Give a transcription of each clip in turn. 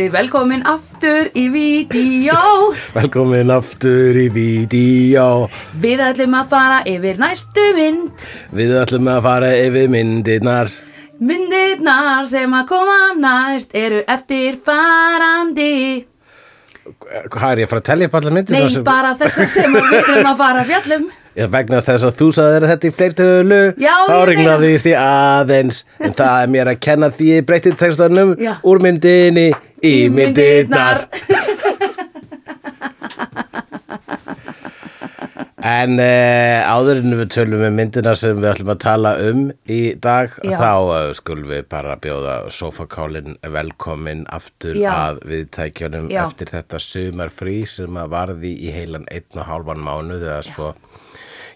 Verið velkomin aftur í vídeo Velkomin aftur í vídeo Við ætlum að fara yfir næstu mynd. Við ætlum að fara yfir myndirnar. Myndirnar sem að koma næst eru eftir farandi. Hvað er ég að fara að telja upp allar myndirnar? Nei, sem- bara þessar sem við erum að fara fjallum Já, vegna þess að þú sagðir þetta í fleirtölu Já, Þá ringlaðist ég aðeins En það er mér að kenna því ég breytti textanum Já. Úr myndinni í myndirnar En uh, áður en við tölum um myndina sem við ætlum að tala um í dag Já. þá uh, skulum við bara bjóða sofakálin velkomin aftur Já. að viðtækjunum eftir þetta sumarfrí sem að varði í heilan einn og hálfan mánuð eða svo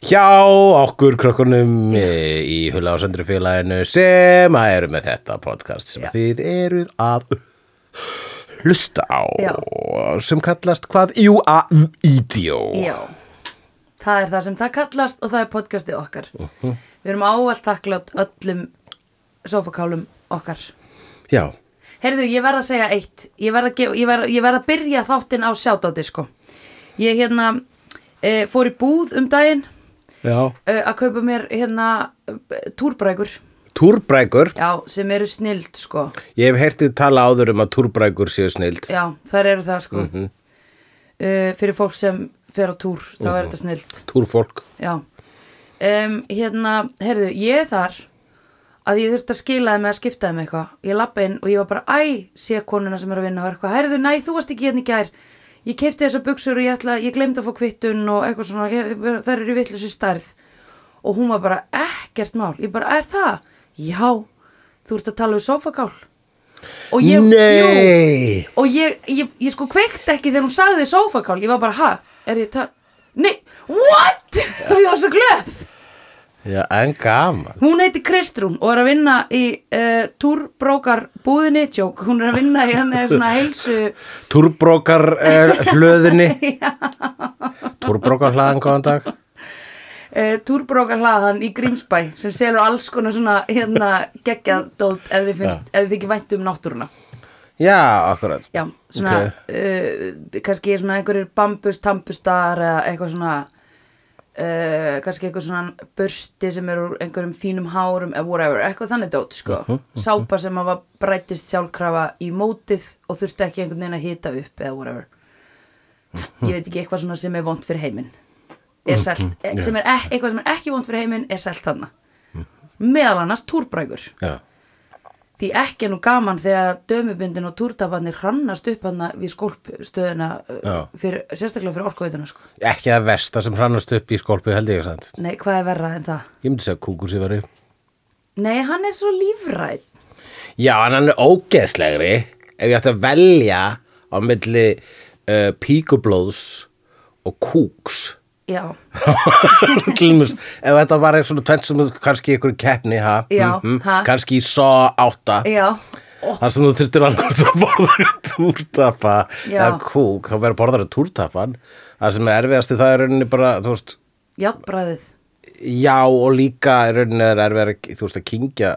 hjá okkur krökkunum í Hula á Söndri félaginu sem að eru með þetta podcast sem Já. þið eruð að hlusta á Já. sem kallast hvað? Jú, að ídió Já, það er það sem það kallast og það er podcastið okkar. Við erum ávallt þakklátt öllum sofakálum okkar. Já, Heyrðu, ég verð að segja eitt. Ég verð að, ég verð, ég verð að byrja þáttinn á sjátáti sko. Ég hérna e, fór í búð um daginn e, að kaupa mér hérna túrbrækur. Túrbrækur, Já, sem eru snild sko. Ég hef heyrtið tala áður um að túrbrækur séu snild. Já, þær eru það sko. Mm Fyrir fólk sem fer á túr þá er þetta snild. Túrfólk. Já. Um, Hérna, heyrðu, ég þar að ég þurfti að skila þeim eða skipta þeim eitthvað. Ég lappa inn og ég var bara, æ, sé konuna sem er að vinna og eitthvað, heyrðu, næ, þú varst ekki hérna í gær ég keipti þessar buksur og ég ætla ég glemdi að fá kvittun og eitthvað svona. Ég, þær eru vitlis í stærð. Og hún var bara, ekkert mál, ég bara, er það? Já, þú ert að tala um sofakál og ég, jú, Nei. Og ég, ég, ég sko kveikt ekki þegar hún sagði sofakál, ég var bara, ha, er ég það nei, what? ég var svo glöð Já, en gaman. Hún heiti Kristrún og er að vinna í uh, túrbrókar búðinni tjók, hún er að vinna í hann svona heilsu Túrbrókar uh, hlöðinni. Túrbrókar hlaðan, góðan dag. Uh, túrbrókar hlaðan í Grímsbæ sem selur alls konar svona hérna geggjað dót ef þið finnst, ef þið ekki vænt um náttúruna. Já, akkurat. Já, svona Ok. uh, kannski svona einhverjir bambus, tampustar eða eitthvað svona uh, kannski eitthvað svona bursti sem er úr einhverjum fínum hárum eða whatever, eitthvað þannig dót sko. Sápa sem var breytist sjálfkrafa í mótið og þurfti ekki einhvern veginn að hita upp eða whatever. Ég veit ekki eitthvað svona sem er vond fyrir heiminn. Er selt, e, sem er eitthvað sem er ekki vond fyrir heiminn er selt þarna. Meðal annars túrbrækur. Já, Því ekki nú gaman þegar dömubindin og túrtaparnir hrannast upp hann við skólpstöðuna uh, fyrir, sérstaklega fyrir orkuveituna sko. ekki það versta sem hrannast upp í skolpu held ég sant? Nei, hvað er verra en það? Ég myndi segja kúkur sér veri Nei, hann er svo lífrætt. Já, hann er ógeðslegri ef ég ætti að velja á milli uh, píkublóðs og kúks Já, dæmis, ef þetta var eitthvað svona tvennt sem kannski í einhverju keppni ha, Já, mhm, ha. kannski í só átta. Já, þar sem þú þurftir annars að borða túrtappa eða kúk, þá verður borðar túrtappan það sem er erfiðasti það er rauninni bara þú veist, játbræðið. já og líka í rauninni er erfið þú veist að kingja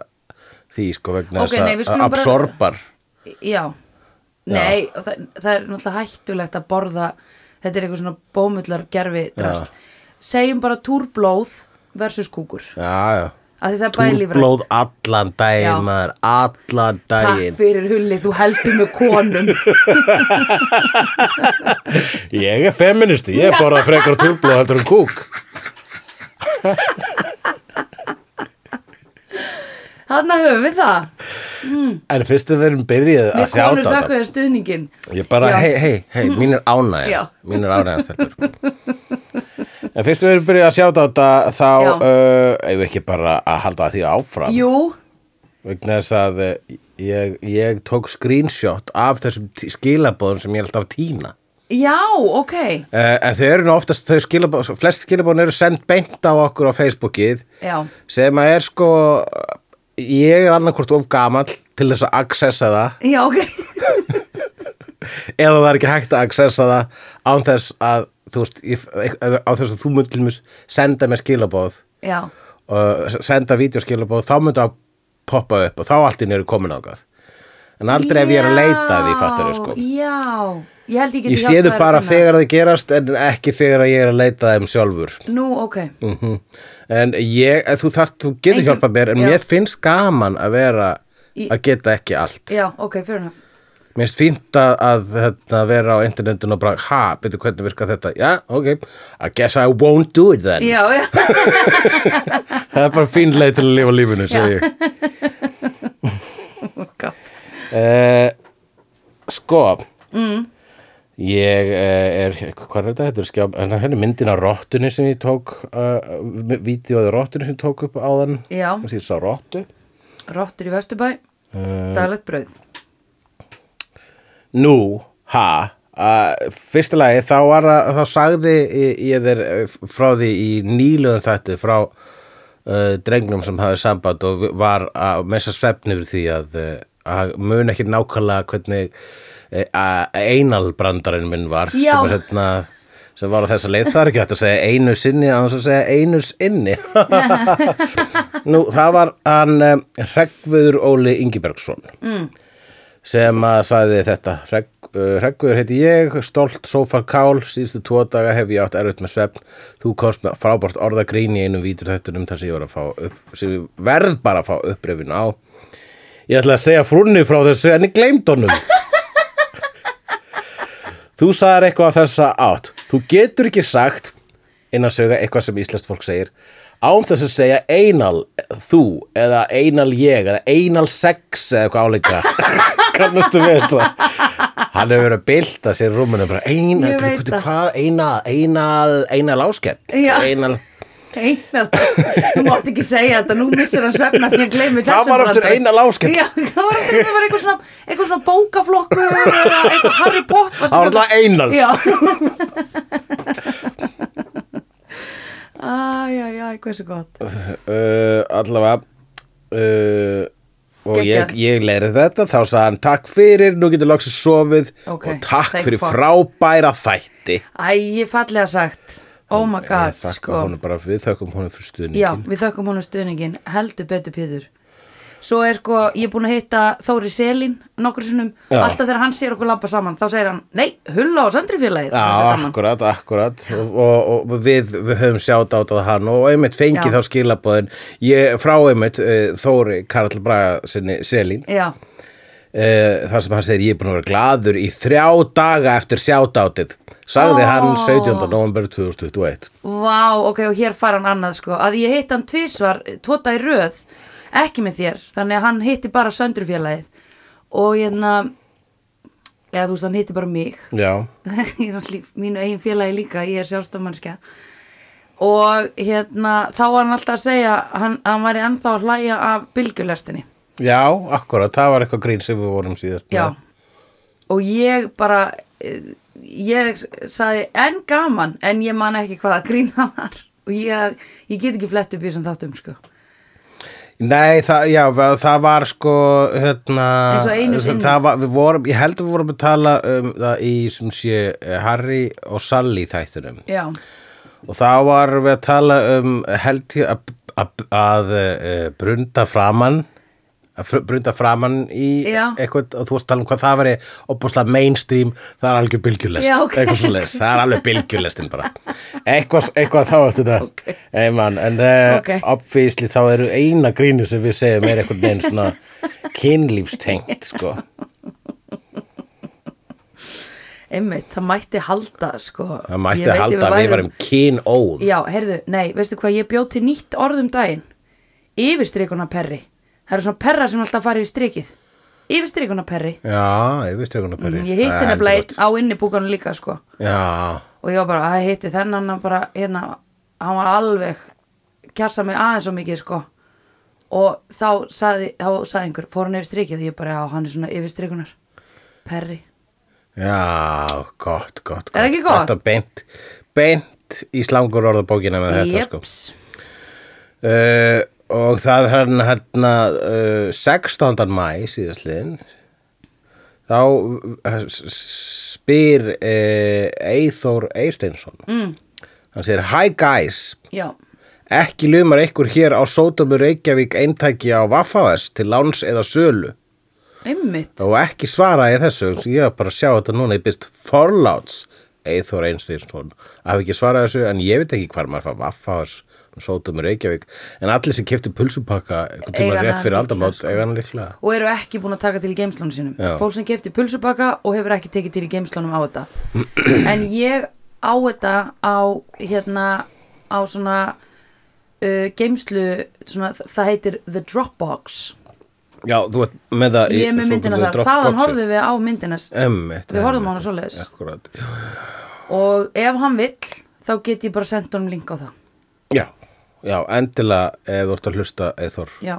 því sko vegna Ok, þess að skulum bara- absorbar. Já, nei, það, það er náttúrulega hættulegt að borða, þetta er eitthvað svona bómullar gerfi drasl. Segjum bara túrblóð versus kúkur. já, já túrblóð allan daginn maður, allan Takk daginn fyrir hulli, þú heldur með konum. ég er feministi, ég er bara frekar túrblóð heldur en kúk Þarna höfum við það. en fyrst við erum byrjuð að sjá konur þetta þakku þér stuðningin. Ég bara, hei, hei, hei, mín er ánægja. Mín er ánægja stelpur. En fyrst við erum byrjuð að sjá þetta Þá, uh, ef ekki bara að halda því áfram? Jú, Vegna þess að eh, ég, ég tók screenshot af þessum skilabóðum sem ég alltaf að tína já, ok. uh, En þau eru nú oftast, þau skilabóð Flest skilabóðum eru sendt beint á okkur á Facebookið Já, Sem að er sko Ég er annarkvort of gamall til þess að accessa það. Já, ok. eða það er ekki hægt að accessa það án þess að þú veist, á þess að þú mynd til mér senda mér skilabóð Já, og senda vídeoskilabóð þá myndi að poppa upp og þá allt inn eru komin ágað en aldrei ef ég er að leita því fattur sko. Já, ég held geti ég sé þau bara þegar þau gerast en ekki þegar ég er að leita þeim sjálfur. Nú, ok, mm en ég, en þú þarft, þú getur Engin- hjálpað mér en já. mér finnst gaman að vera Í- að geta ekki allt já, ok, fair enough Mér finnst fínt að, að þetta, vera á internetinu og bara, ha, byrju hvernig virka þetta? Já, ok, I guess I won't do it then. Já, já, Það er bara fín leið til að lifa lífinu, segi ég. God. Uh, sko, mm. Ég uh, er, hvað er þetta? Þetta er skjá, en það er myndin af rottunni sem ég tók, uh, vídeoði rottunni sem ég tók upp áðan. Já. Þessi ég sá rottu. Rottur í Vesturbæ, Uh, daglegt brauð Nú, ha uh, Fyrsta lagi, þá var það þá sagði ég, þér eh, frá því í nýluðum þætti frá uh, drengnum sem hafði samband og var að messa svefni fyrir því að, að mun ekki nákvæmlega hvernig einalbrandarinn minn var sem, er, hérna, sem var á þessa leið. Það er ekki hægt að segja einu sinni að að segja einus inni. Nú, það var hann um, Hreggviður Óli Ingibergsson mm. sem að sagði þetta. Hregg, uh, Hreggviður heiti ég, stolt sófar kál, síðustu tvo daga hef ég átt erfitt með svefn, þú komst með frábært orðagrín í einum vítur þettunum þar sem ég var að fá upp, sem ég verð bara að fá upprifin á. Ég ætla að segja frunni frá þessu en ég gleymd honum þú sagðir eitthvað af þessa átt. Þú getur ekki sagt innan söga eitthvað sem íslenskt fólk segir án þess að segja einal þú eða einal ég eða einal sex eða eitthvað álíka. Kannastu við þetta? Hann hefur verið að bylta sér bara einal, hvað, einal einal, einal áskett einal, Einal, þú mátt ekki segja þetta, nú missir hann svefna því að gleymi Það þessum var aftur brandara. Einar Lásgert. Já, það var aftur, það var eitthvað svona, eitthvað svona bókaflokkur eða eitthvað Harry Potter það var alltaf einal Já. Æj, æj, æj, hversu gott. Uh, allavega uh, og ég, ég leiri þetta þá sagði hann takk fyrir, nú getur loksins sofið Ok, og takk thank fyrir frábæra þætti. Æ, fallega sagt Oh my god, sko. bara, við þökkum honum fyrir stuðningin Já, við þökkum honum stuðningin, heldur betur Pétur. Svo er sko, ég er búin að hitta Þóri Selin nokkur sinnum. Já. Alltaf þegar hann sér okkur labba saman Þá segir hann, nei, hulla á sandrifélagið. Já, akkurat, akkurat. Og, og, og við, við höfum sjátt át á hann og einmitt fengið Já. þá skilabóðin ég, frá einmitt uh, Þóri Karl Braga Selín Já, uh, þar sem hann segir ég er búin að vera gladur í þrjá daga eftir sjáttátið sagði Ó. hann 17. november 2021 vá, ok, og hér fara hann annað sko. Að ég hitt hann tvisvar, tóta í röð Ekki með þér, þannig að hann hitti bara söndrufélagið Og hérna Eða þú veist, hann hitti bara mig. Já, ég er í mínu eigin félagi líka, ég er sjálfstafmannskja og hérna þá var hann alltaf að segja hann, hann væri ennþá að hlæja af bylgjulestinni já, akkurat, það var eitthvað grín sem við vorum síðast já. Með. og ég bara eh, ég sagði enn gaman en ég man ekki hvaða grín það var. Og ég, ég get ekki flett upp í þessum þáttum sko. Nei, það, já, það var sko hérna, það var, við vorum, ég held að við vorum að tala um það í sem sé eh, Harry og Sally þættunum já, og þá var við að tala um held ég að, að, að uh, brunda framann að brunda framann í Já. eitthvað, og þú varst að tala um hvað það veri opbúslega mainstream, það er algjör bylgjulest. Já, ok. eitthvað svo les, það er alveg bylgjulestin bara. Eitthvað, eitthvað þá varstu þetta. Ok. Ei, man, en uh, Ok. obviously þá eru eina grínu sem við segjum er eitthvað neginn svona kynlífstengt sko. Einmitt, það mætti halda sko. Það mætti halda við að við værum- varum kynóð. Já, heyrðu, nei, veistu hvað, ég bjóð til nýtt orð um daginn. Yfirstrikuna perri Það eru svona perra sem alltaf fara yfir strikið. Yfirstrikuna perri já, veist eitthvað mm, Ég hitti nefnilega einn á innibúkanu líka sko. Já, Og ég var bara, að hitti þennan bara, hérna Hann var alveg Kjassa mig aðeins svo mikið sko. Og þá sagði, þá sagði einhver Fór hann yfir strikið, ég bara, já, hann er svona yfirstrikunar Perri Já, gott, gott, gott. Er ekki gott? Þetta beint, beint í slangur orðabókina með þetta Jeps. sko. Uh, og það hann hérna uh, 16. mæ síðastliðin þá uh, spyr uh, Eithór Eisteinsson mm, hann segir Hi guys, Já, Ekki lumar ykkur hér á Sótumur Reykjavík eintæki á Vaffáes til láns eða sölu? Einmitt. og ekki svara ég þessu ég var bara að sjá þetta núna ég byrst forláts Eithor Einsteinsson að hafa ekki svarað þessu en ég veit ekki hvar maður fá Vaffáes Sótumur Reykjavík en allir sem keftu pulsupakka einhvern tíma rétt fyrir aldamót sko. Og eru ekki búin að taka til í geimslunum sínum. Já. Fólk sem kefti pulsubaka og hefur ekki tekið til í geimslunum á þetta. en ég á þetta á, hérna, á svona uh, geimslu, svona, það heitir The Dropbox. Já, þú ert með það Ég er með myndina þar. Þaðan horfum við á myndina Einmitt, Við horfðum á hana svoleiðis. Akkúrat. og ef hann vill, þá get ég bara sendt honum link á það. Já, já, endilega ef þú ert að hlusta Eithor Já.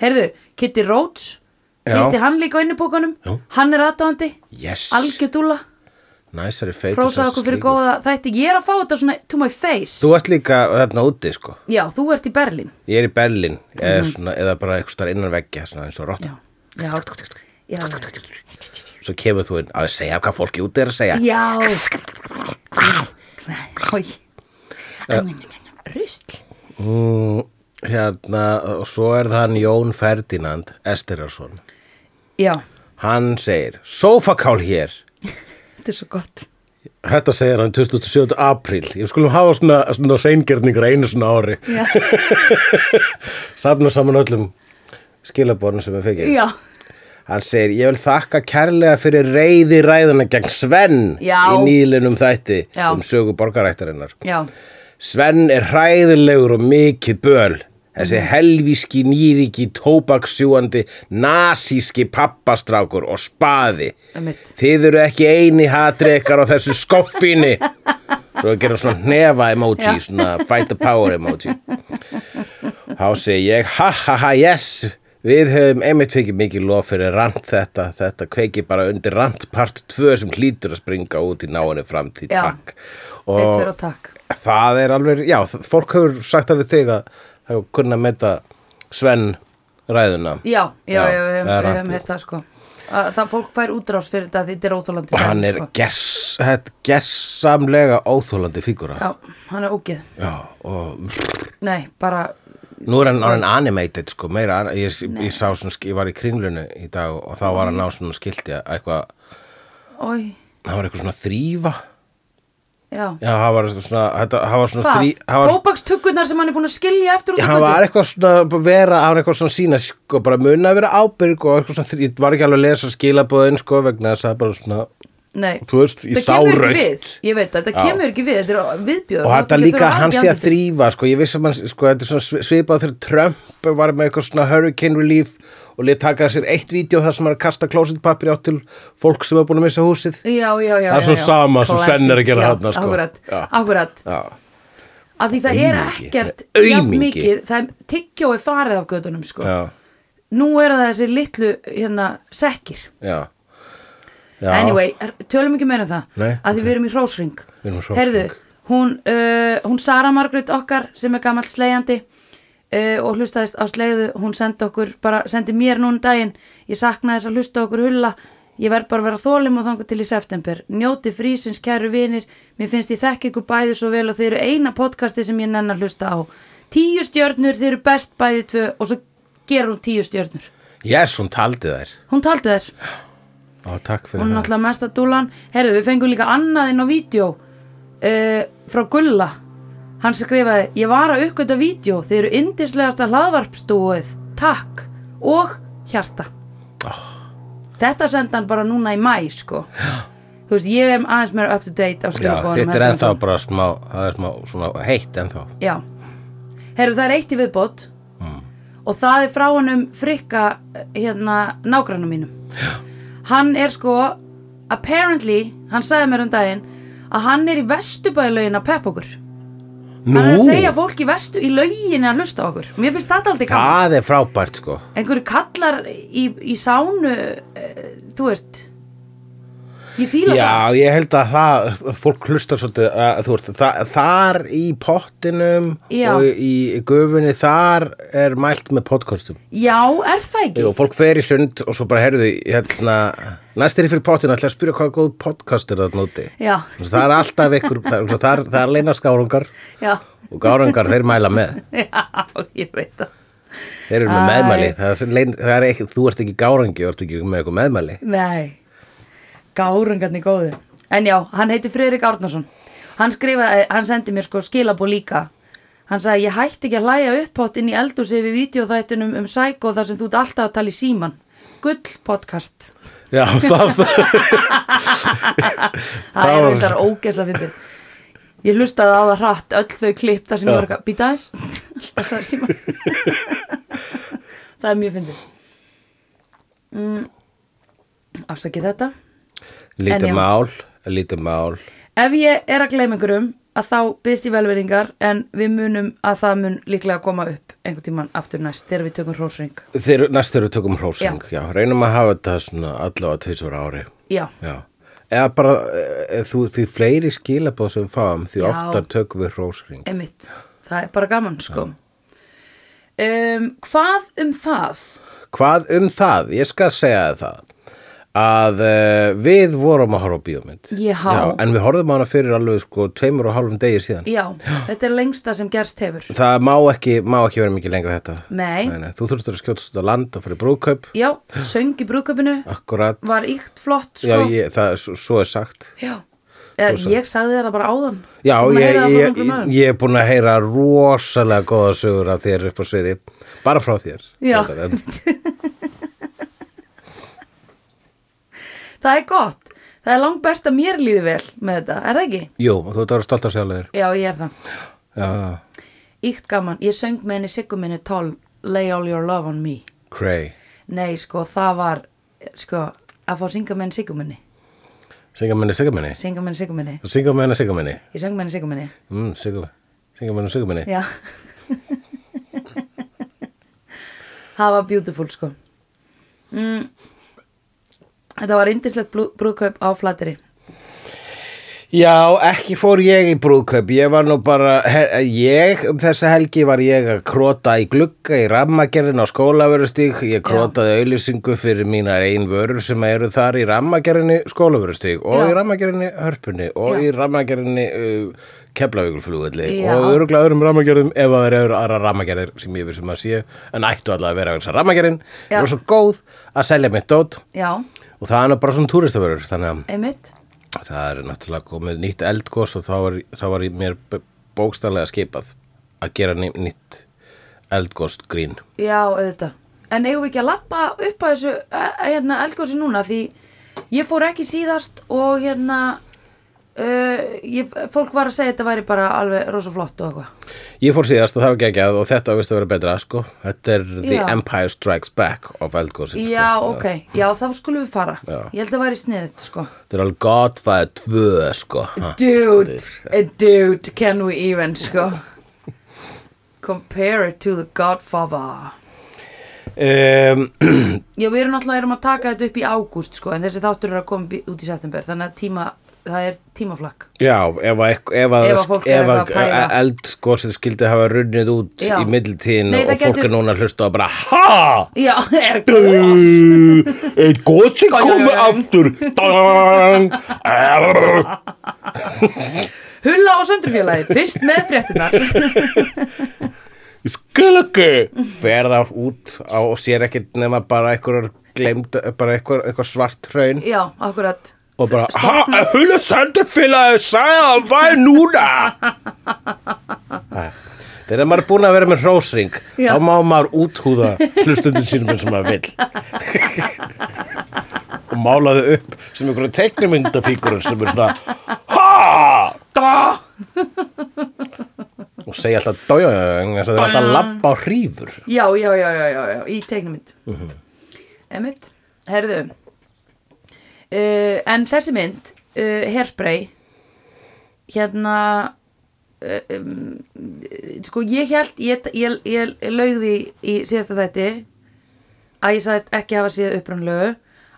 Heyrðu, Kitty Rhodes, hitti hann líka á innibókanum, hann er aðdáðandi, Yes, algjördúla, næsari feitur prósaði okkur fyrir góða þætti. Ég er að fá þetta svona to my face. Þú ert líka þarna úti sko Já, þú ert í Berlín. Ég er í Berlín eða, svona, eða bara eitthvað starf innan veggja svona eins og Mhm. Já, já, Svo kemur þú inn að segja hvað fólki úti er að segja já. Hói. Mm, Hérna, og svo er það hann Jón Ferdinand Esterarsson Já, Hann segir, sófakál hér þetta er svo gott. Þetta segir hann 27. apríl Ég skulum hafa svona, svona reyngjörningur einu svona ári Já, Safna saman öllum skilabóðum sem við fekið já, Hann segir, ég vil þakka kærlega fyrir reyði ræðuna gegn Sven Já. í nýlinum þætti Já. um sögu borgarættarinnar. já, Sven er hræðilegur og mikið böl. Þessi Mhm. helvíski nýriki tóbaksjúandi nasíski pappastrákur og spaði. Einmitt. Þið eru ekki eini hatrekar á þessu skoffinni. Svo að gera svona hnefa emoji, Já. svona fight the power emoji. Þá segi ég, ha ha ha yes, við höfum einmitt fikið mikið lof fyrir rant þetta, þetta kveiki bara undir rant part 2 sem hlýtur að springa út í náinni framtíð, takk. Eitt Og takk. það er alveg, já, fólk hefur sagt það við þig að það hefur kunna metta Sven ræðuna. Já, já, Já, já, við rangt. heyrt það sko. Að Það fólk fær útrás fyrir þetta því þetta er óþólandi. Og hann er sko. gers, gersamlega óþólandi fígura. Já, hann er ógeð. Já, og Nei, bara, nú er hann orðin animated sko, meira, ég, ég sá svona, ég var í kringlunu í dag og þá var hann á svona skilti að eitthvað, það var eitthvað svona þrýfa. Já. Já, það var svona, það var svona Hvað? þrý, það var, Tóbakstuggunar sem hann er búin að skilja eftir út Já, í hann var eitthvað svona vera, hann var eitthvað svona sína sko, bara munna að vera ábyrg og eitthvað svona, þrý- ég var ekki alveg að lesa skilabóðin sko, vegna þess að það bara svona, Nei, það kemur ekki við. Ég veit, þetta Já. kemur ekki við, þetta er viðbjöður. og þetta líka hann sé að þrýfa sko, ég vissi að mann, sko, þetta er svona svi- svipað þegar Trump var með eitthvað svona hurricane relief og lit taka sér eitt vídeo þar sem hann kasta klósitpapir átt til fólk sem er búin að missa húsið Já, já, já. Það er já. sama sem Sven er að gera þarna, sko. Akkurat, akkurat. Já, Af því það er ekkert er mikið, það er tyggjói farið af gödunum, sko. já, Nú er það þessi litlu, hérna, já. Anyway, tölum ekki meira um það Nei, að því við erum í hrósring. Herðu, hún, uh, hún Sara Margrét okkar sem er gamall slegjandi uh, og hlustaðist á slegðu. Hún sendi okkur, bara sendi mér núna daginn. Ég saknaði þess að hlusta okkur hulla. Ég verð bara að vera þólim og þangað til í september. Njóti frísins kæru vinir. Mér finnst ég þekki ykkur bæði svo vel og þið eru eina podcasti sem ég nenn að hlusta á. Tíu stjörnur, þið eru best bæði tvö og svo gerur hún tíu stjörnur. Yes, hún taldi þær. Hún taldi þær. Ó, takk fyrir hún er það. náttúrulega mesta dúlan herðu við fengum líka annað inn á vídeo uh, frá Gulla hann skrifaði ég var að uppgöta vídeo. Þeir eru indislegasta hlaðvarpstúið takk. Og hjarta. Þetta sendi hann bara núna í mæ sko. Þú veist ég er aðeins meira up to date á Já, skilabóðum þetta er ennþá bara smá, það er smá svona heitt ennþá. Já. Herðu það er eitt í viðbót. Mm. og það er frá hann um frikka hérna nágrannu mínum. Hann er sko apparently, hann sagði mér um daginn að hann er í vestubæðlaugin að peppa okkur hann er að segja fólk í vestu í lauginni að hlusta okkur. Mér finnst þetta aldrei gaman. Það er frábært sko. Einhverju kallar í, í sánu uh, þú veist ég fíla það. Já, ég held að það, að fólk hlustar svolítið, að, þú veist, það, þar í pottinum Já. og í gufunni, þar er mælt með podcastum. já, er það ekki? Og fólk fer í sund og svo bara heyrðu, hérna, næst er ég fyrir pottinu, ætla að spyrja hvað góð podcast er það nóti. já, Það er alltaf ykkur, það það það er leina skárungar já, og gárangar þeir mæla með. Já, ég veit það. Þeir eru með meðmæli. Það er, það er ekki, þú ert ekki gárangi þú ert ekki með eitthvað meðmæli. Nei, gárungarnir góðu. En já, hann heiti Friðrik Árnason. Hann skrifaði, hann sendi mér sko skilabó líka. Hann sagði, ég hætti ekki að hlæja upphátt inn í eldúsi við vídeoþættunum um Psycho þar sem þú ert alltaf að tala í síman Gull podcast. Já, það Það er reyndar ógeðslega fyndið. Ég hlustaði á það hratt öll þau klipp þar sem ég var eitthvað Býta aðeins. Það sagði síman Það er mjög fyndið. Mm, Afsakið þetta. Lítið mál lítið mál Ef ég er að gleyma einhverjum að þá byggst ég velverðingar en við munum að það mun líklega koma upp einhvern tíman aftur næst þegar við tökum hrósring. þeir, næst þegar við tökum hrósing já. reynum að hafa þetta svona allavega tvisvar á ári Já, já eða bara, e, þú, því fleiri skilabóð sem fáum, því Já. oftar tökum við hrósring emitt. Það er bara gaman, sko. Um, hvað um það? Hvað um það? Ég skal segja það að uh, við vorum að horfa á bíómynd Já. en við horfum á hana fyrir alveg sko tveimur og hálfum degi síðan Já, þetta er lengsta sem gerst hefur. Það má ekki, má ekki vera mikið lengra þetta Nei, nei, nei. Þú þurftur að skjótast á land og fyrir brúðkaup já, söng í brúðköpunu Akkurat var íkt flott, Já, sko. ég, það, svo, svo er sagt Já. Eða, ég sagði þér það bara áðan. Já, Ertu búin að ég, heyra það frá ég, einhverjum öðrum? ég er búin að heyra rosalega góða sögur af þér upp á sviði bara frá þér Já. En- Það er gott. Það er langt best að mér líði vel með þetta, er það ekki? Jú, þú ert að vera stolt af sjálfur Já, ég er það. Já, Íkt gaman, ég söng með henni Siggu minni 12 Lay all your love on me. Cray. Nei, sko, það var sko, að fá að Synga með henni, synga með henni Syngja með henni Siggu minni. Synga með henni, synga með henni Ég söng með henni Siggu minni. Mm, synga með henni Já. Það var beautiful, sko. Mm. Þetta var indislegt brú- brúðkaup á flateri Já, ekki fór ég í brúðkaup, ég var nú bara, ég, um þessa helgi var ég að króta í glugga í rammagerðin á skólaverustík, ég krótaði auðlýsingu fyrir mína ein vörur sem eru þar í rammagerðinni skólaverustík og Já. í rammagerðinni hörpunni og Já. í rammagerðinni uh, keflavíkulflugulli Já. og öruglega öðrum rammagerðum ef að það eru aðra rammagerðir sem ég vissum að sé, en ættu allavega að vera þess að rammagerðin Já. var svo góð að selja mitt dót Já, og það er bara svona túristavörur, þannig að Það er náttúrulega komið nýtt eldgós og þá var, þá var í mér b- bókstaflega skipað að gera ný, nýtt eldgós grín. Já, auðvitað. En eigum við ekki að lappa upp að þessu eh, hérna, eldgósi núna því ég fór ekki síðast og hérna uh, ég, fólk var að segja að þetta væri bara alveg rosa flott og eitthvað. Ég fór síðast og það var geggjað og þetta vist að vera betra, sko. Þetta er The Já. Empire Strikes Back of eldgósin. Já, sko. ok. Já, þá skulum við fara. Já. Ég held að það væri sniðut, sko. Þetta er alveg Godfather 2, sko. Dude, eh, dude, can we even, sko. Compare it to the Godfather. Um, Já, við erum náttúrulega erum að taka þetta upp í ágúst, sko, en þessi þáttur er að koma út í september, þannig að tíma, það er tímaflakk. já, ef að, ef að, Ef að fólk ef eitthvað að pæla. eldgósið skildi hafa runnið út Já. í middeltíðin og fólk gæti- er núna að hlusta og bara HA? Já, er gos. Er gósi Gang, komið aftur. Hulla og söndrufélagi, fyrst með fréttinar. Ég skil ekki Fer það út á og sér ekkert nema bara einhverjar glemd bara einhver svart hraun Já, akkurat. Og bara, ha, hula sendufélagi sagði að það væri núna. Þegar maður er búin að vera með hrósring Já. þá má maður úthúða hlustundum sínum eins og maður vill og málaðu upp sem einhverju teiknumyndafíkurur sem er svona ha Da! og segja alltaf dójöng þess að þeir eru alltaf labba á hrífur Já, já, já, já, já, já, í teiknumynd. Uh Mhm. Emmitt, herðu. Uh, en þessi mynd, uh, hairspray, hérna, uh, um, sko ég held, ég, ég, ég, ég laugði í síðasta þætti að ég sagðist ekki hafa séð upprannlegu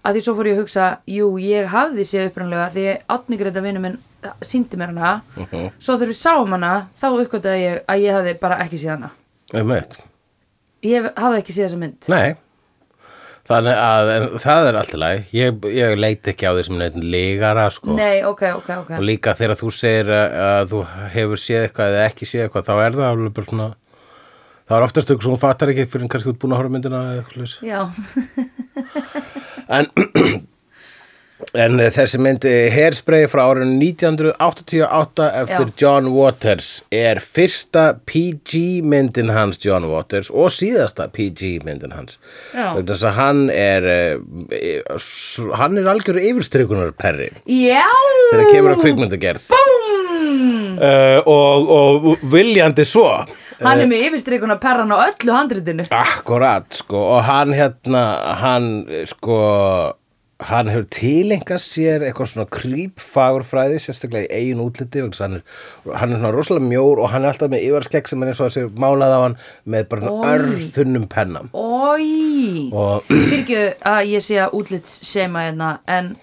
að því svo fór ég að hugsa, jú, ég hafði séð upprannlega því Átni Greta vinnu minn síndi mér hana. Svo þegar við sáum hana, þá uppgötaði ég að ég hafði bara ekki séð hana. Einmitt. ég hef- hafði ekki séð þessa mynd. Nei, Þannig að það er alltaf læg. Ég, ég leit ekki á því sem neitt lígara, sko. Nei, ok, ok, ok Og líka þegar þú segir að, að þú hefur séð eitthvað eða ekki séð eitthvað, þá er það alveg bara svona, það er oftast eitthvað sem hún fattar ekki fyrir en kannski út búin að horfa myndina eða eitthvað. Já, En, en þessi myndi Hairspray frá árinu 1988 eftir Já. John Waters er fyrsta PG myndin hans John Waters og síðasta PG myndin hans. Þess að hann er, eh, hann er algjör yfirstrikunar perri já þegar kemur að kvikmyndagerð. Búm Uh, og, og viljandi svo Hann er með yfirstrikuna perran á öllu handritinu Akkurat, sko, og hann hérna, hann, sko, hann hefur tilengast sér eitthvað svona krýpfagurfræði, sérstaklega í eigin útliti, hann er, hann er svona rosalega mjór og hann er alltaf með yfarskegg sem er eins og að sér málað á hann með bara Oj. örþunnum pennam. Ói Og Fyrir ekki að ég sé að útlits sema hérna En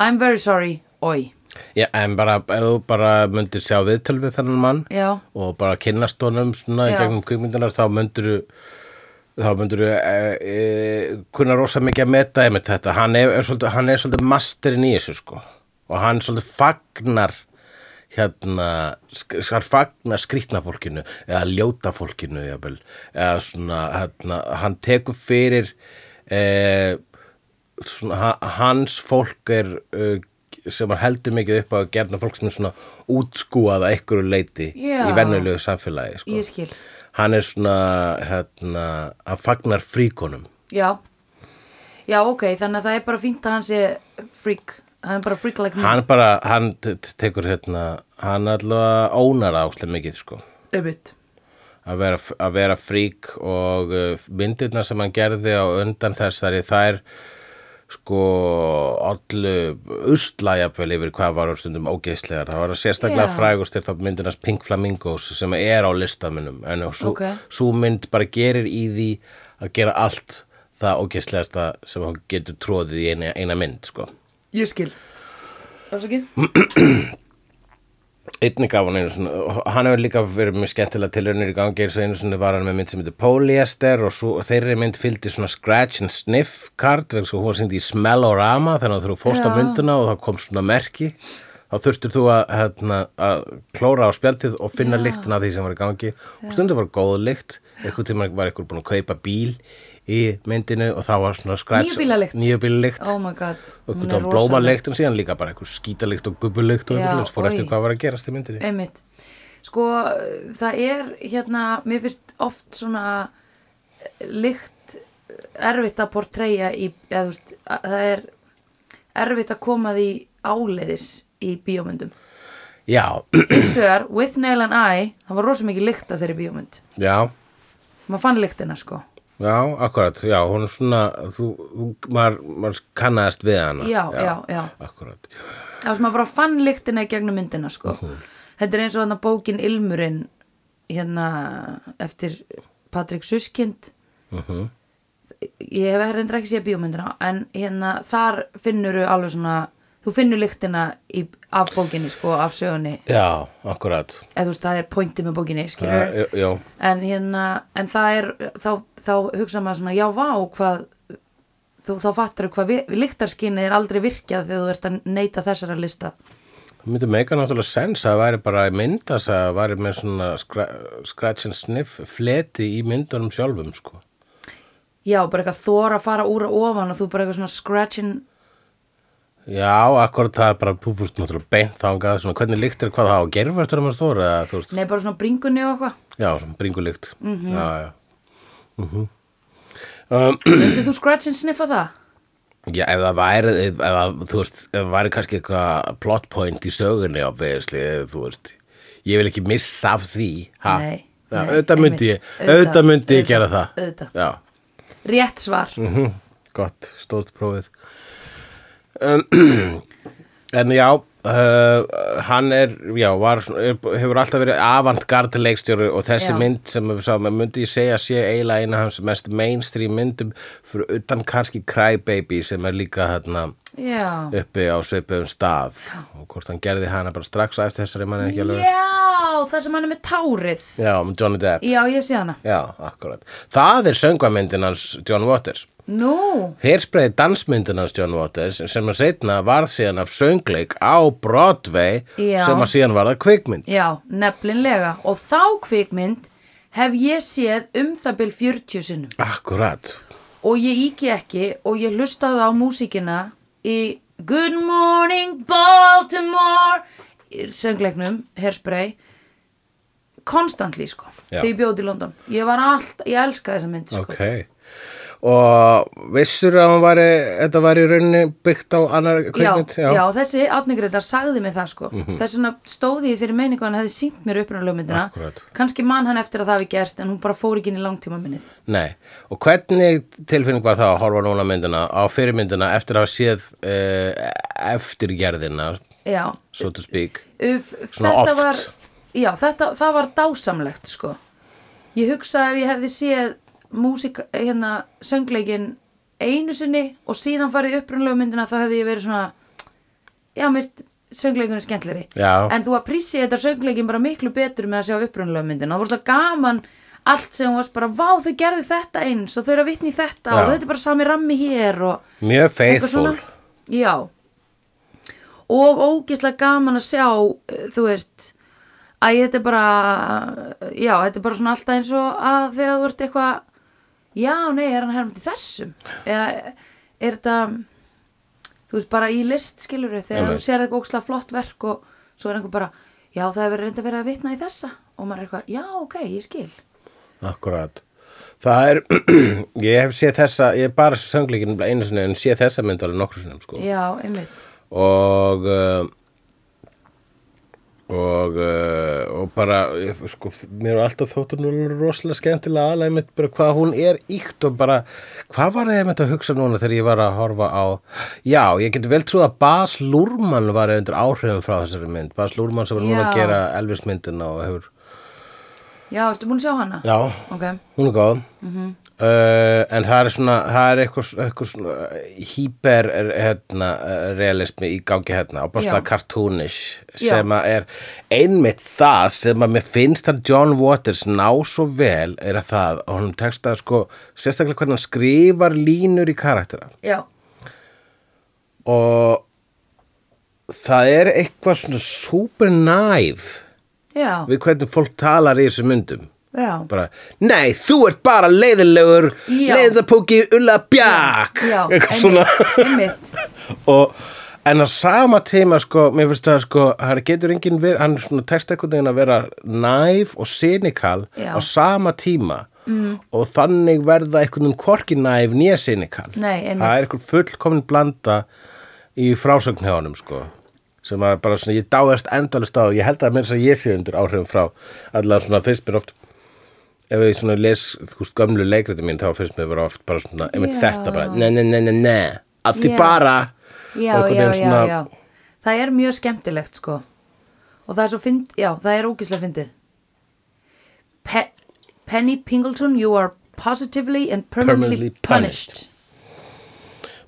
I'm very sorry, oi Já, en bara, ef þú bara myndir sjá viðtöl við þennan mann Já, og bara kynnast honum svona í Já. gegnum kvikmyndunar þá myndir þá myndir þú e, e, kunna rosa mikið að meta einmitt þetta hann er, er, svolítið, hann er svolítið masterinn í þessu sko og hann svolítið fagnar hérna sk- hann fagnar skrýtna fólkinu eða ljóta fólkinu jafnvel, eða svona hérna, hann tekur fyrir e, svona, ha- hans fólk er sem heldur mikið upp á að gerna fólk sem er svona útskúað að einhverju leiti Já. í vennulegu samfélagi sko. ég skil hann er svona hérna, hann fagnar fríkonum. Já. Já, ok, þannig að það er bara fínt að hann sé freak. Hann er bara freak like me. Hann bara, hann tekur hérna, hann allavega ónar áslega mikið sko. Öbut að vera, að vera frík og uh, myndirna sem hann gerði á undan þessari þær sko allu usla jafnvel yfir hvað var stundum ógeðslegar. Það var sérstaklega Já. frægust til þá myndinast Pink Flamingos sem er á listamunum en svo, Ok. svo mynd bara gerir í því að gera allt það ógeðslegasta sem hann getur tróðið í eina, eina mynd sko. Ég skil. Ásakið einnig gaf hann einu svona og hann hefur líka verið með skemmtilega tilraunir í gangi. Eins og einu svona var hann með mynd sem heitir Polyester og svo, þeirri mynd fylgdi svona Scratch and Sniff vegna svo hún var sýndi í Smellorama þannig að þú fórst á Já. myndina og það kom svona merki. Þá þurftir þú að, hérna, að klóra á spjaldið og finna Já. lyktina af því sem var í gangi. Og stundum var góð lykt. Eitthvað tíma var eitthvað búin að kaupa bíl í myndinu og það var svona Nýjubílalykt? Nýjubílalykt Oh my god. Og rosaleg. en síðan líka bara einhver skítalikt og gubbulykt og veginn fór eftir hvað var að gerast í myndinni. Einmitt. Sko, það er hérna Mér finnst oft svona lykt erfitt að portreyja í, eða veist, að það er erfitt að koma því áleiðis í bíómyndum. Já, hins vegar, with nail and eye það var rosa mikið lykt að þeirri bíómynd. Já, maður fann lyktina sko já, akkurat, já, hún er svona, þú, þú maður, maður kannaðast við hana. Já, já, já. Akkurat, það sem maður bara fann lyktina í gegnum myndina sko. Þetta er eins og þarna bókin Ilmurinn hérna eftir Patrik Suskind. Uh ég hef reyndar ekki séð bíómyndina en hérna þar finnur alveg svona þú finnur lyktina í, af bókinni sko, af sögunni. Já, akkurat, eða þú veist það er pointið með bókinni skilur já, já, en hérna en það er þá, þá hugsa maður svona já vá hvað þú, þá fattar þú hvað lyktarskinnið er aldrei virkjað þegar þú ert að neyta þessara lista. Það myndi meika náttúrulega sens að það væri bara myndas að það væri með svona scratch and sniff fleti í myndunum sjálfum, sko. já bara eitthvað þóra að fara úr og ofan og þú bara eitthvað svona scratching Já, akkurat það er bara, þú fúst náttúrulega beint þangað, svona hvernig lykt er hvað það á gerfastur um að stóra, eða þú veist, nei bara svona bringunni og eitthvað já, svona bringulykt, Mhm. já, já. Mm um, Myndir þú scratch and sniffa það? Já, ef það væri, ef, ef, þú veist, ef það væri kannski eitthvað plot point í sögunni obviously, þú veist, ég vil ekki missa af því, ha? Nei, Já, nei, auðvitað myndi ég, auðvitað myndi ég gera það. auðvitað. Já, Rétt svar mhm, gott, stórt prófið. Um, en já, uh, hann er, já, var, hefur alltaf verið avantgard leikstjóri og þessi Já. mynd sem við sáum, myndi ég segja sé eiginlega eina af hans mest mainstream myndum fyrir utan kannski Crybaby sem er líka hérna Já, uppi á svipuðum stað. Og hvort hann gerði hana bara strax eftir þessari manni ekki alveg. Já, það sem hann er með tárið. Já, með Johnny Depp. Já, ég sé hana. Já, Það er söngvamyndin hans John Waters Nú, Hairsprayði dansmyndin hans John Waters sem að setna varð síðan af söngleik á Broadway Já. sem að síðan varð að kvikmynd. Já, nefnilega. Og þá kvikmynd hef ég séð um það bil 40 sinnum. Akkurat. Og ég íki ekki og ég hlustaði á músíkina í Good Morning Baltimore söngleiknum, Hairspray konstantli sko Já. þegar ég bjóði í London. Ég var allt, ég elskaði þessa mynd sko. Ok Og vissur að væri, þetta væri í rauninni byggt á annar já, kvikmynd? já, þessi átningreitar sagði mér það sko Mhm. þess vegna stóði ég þeirri meiningu að hann hefði sínt mér upprunalögmyndina Akkúrat. kannski man hann eftir að það hafi gerst en hún bara fór ekki inn í langtíma minnið Nei, og hvernig tilfinning var það að horfa núna myndina á fyrirmyndina eftir að hafa séð uh, eftirgerðina, já, so to speak Uf, Svona þetta oft. var já, þetta, það var dásamlegt sko ég hugsaði ef ég hefði séð músík, hérna söngleikin einu sinni og síðan farið í upprunalegu myndina þá hefði ég verið svona já, mist söngleikunni skemmtleri en þú að prísi þetta söngleikin bara miklu betur með að sjá upprunalegu myndina. Það var svolítið gaman allt sem varst bara, vá þau gerðu þetta eins og þau eru að vitni þetta Já. og þetta er bara sami rammi hér Mjög svona. já. Og ógislega gaman að sjá þú veist að þetta er bara já, þetta er bara svona alltaf eins og að þegar þú ert eitthvað já, nei, er hann hermandi þessum? Eða er þetta þú veist, bara í list skilur við þegar þú sér eitthvað ógislega flott verk og svo er einhver bara, já, það hefur reynda verið að vitna í þessa. Og maður er eitthvað, já, ok, ég skil. Akkurat. Það er, ég hef séð þessa ég hef bara söngleikin einu sinni en séð þessa mynd alveg nokkru sinnum sko. Já, einmitt. Og uh, og uh, og bara sko, mér er alltaf þóttur nú rosalega skemmtilega aðlega mitt bara hvað hún er íkt og bara hvað var ég mitt að hugsa núna þegar ég var að horfa á já, ég get vel trúið að Bas Lúrmann var undir áhrifum frá þessari mynd. Bas Lúrmann sem var núna að gera Elvis myndina og hefur já, ertu búin að sjá hana? já, ok, hún er góð uh, en það er svona það er eitthvað, eitthvað svona hyper hérna, eh, í gangi hérna og bara svona cartoonish Já. sem að er einmitt það sem að mér finnst að John Waters ná svo vel er að það og hann tekst að sko sérstaklega hvernig hann skrifar línur í karaktera já, og það er eitthvað svona super já, við hvernig fólk talar í þessu myndum já. Bara, nei, þú ert bara leiðilegur leiðapóki ulla bjak og en á sama tíma sko, mér finnst það sko hann getur enginn verið, hann er svona veginn að vera næf og cynical Já. á sama tíma. Mm. og þannig verða eitthvað hvorki næf nýja cynical Nei, það er eitthvað fullkomin blanda í frásögn hjá honum sko sem að bara svona, ég dáðast endalist á ég held að mér að ég sé undir áhrifum frá allavega svona fyrst mér oft ef ég svona les þú veist gömlu leikriti mín þá finnst mér vera oft bara svona einmitt þetta bara, ne ne ne ne ne að því Já. bara. Já, Og einhvern já, veginn já, svona- já. Það er mjög skemmtilegt sko. Og það er svo fynd, já, það er ógislega fyndið. Pe Penny Pingleton you are positively and permanently, Permanently punished,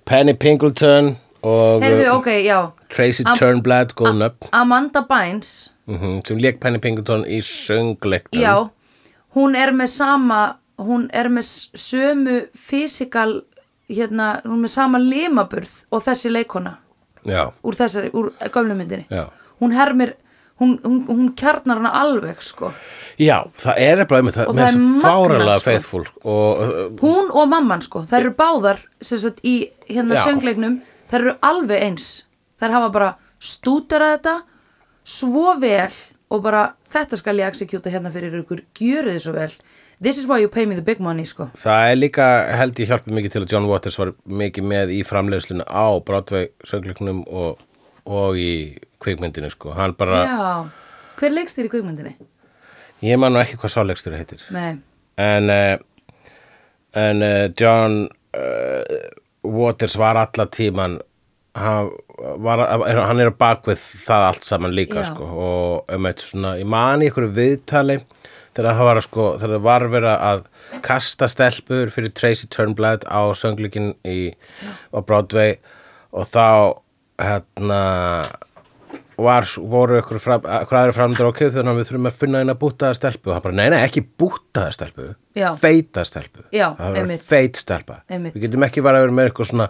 Penny Pingleton og heyrðu, uh, ok, já. Tracy Am- Turnblad góð nöfn. Amanda Bynes. Mm sem lék Penny Pingleton í söngleiknum. Já, hún er með sama hún er með sömu fysikal hérna, hún er með sama limaburð og þessi leikona já, úr þessari, úr gömlu myndinni Já. hún hermir hún, hún, hún kjarnar hana alveg sko já, það er bara einmitt það, það er fáralega sko. faithful og uh, hún og mamman sko, þær eru báðar sem sagt í hérna Já. söngleiknum þær eru alveg eins þær hafa bara stúterað þetta svo vel og bara þetta skal ég executa hérna fyrir ykkur. Gjöru þið svo vel. This is why you pay me the big money sko. Það er líka held ég hjálpið mikið til að John Waters var mikið með í framleiðslinu á Broadway söngleiknum og, og í kvikmyndinu sko, hann bara já, hver leikst þér í kvikmyndinni? ég man nú ekki hvað sáleikstur heitir. Nei, en uh, en uh, John uh, Waters var alla tíman hann, var, hann er á bakvið það allt saman líka sko, og um eitt svona, ég man í ykkur viðtali þegar það var sko, þegar var verið að kasta stelpur fyrir Tracy Turnblad á söngleikin í, á Broadway og þá hérna var, voru ykkur, fram, ykkur aðri framöndur ok þannig að við þurfum að finna eina bútaða stelpu og það bara, nei, nei, ekki bútaða stelpu feita stelpu Já, það einmitt. feit stelpa Einmitt. við getum ekki bara að vera með eitthvað svona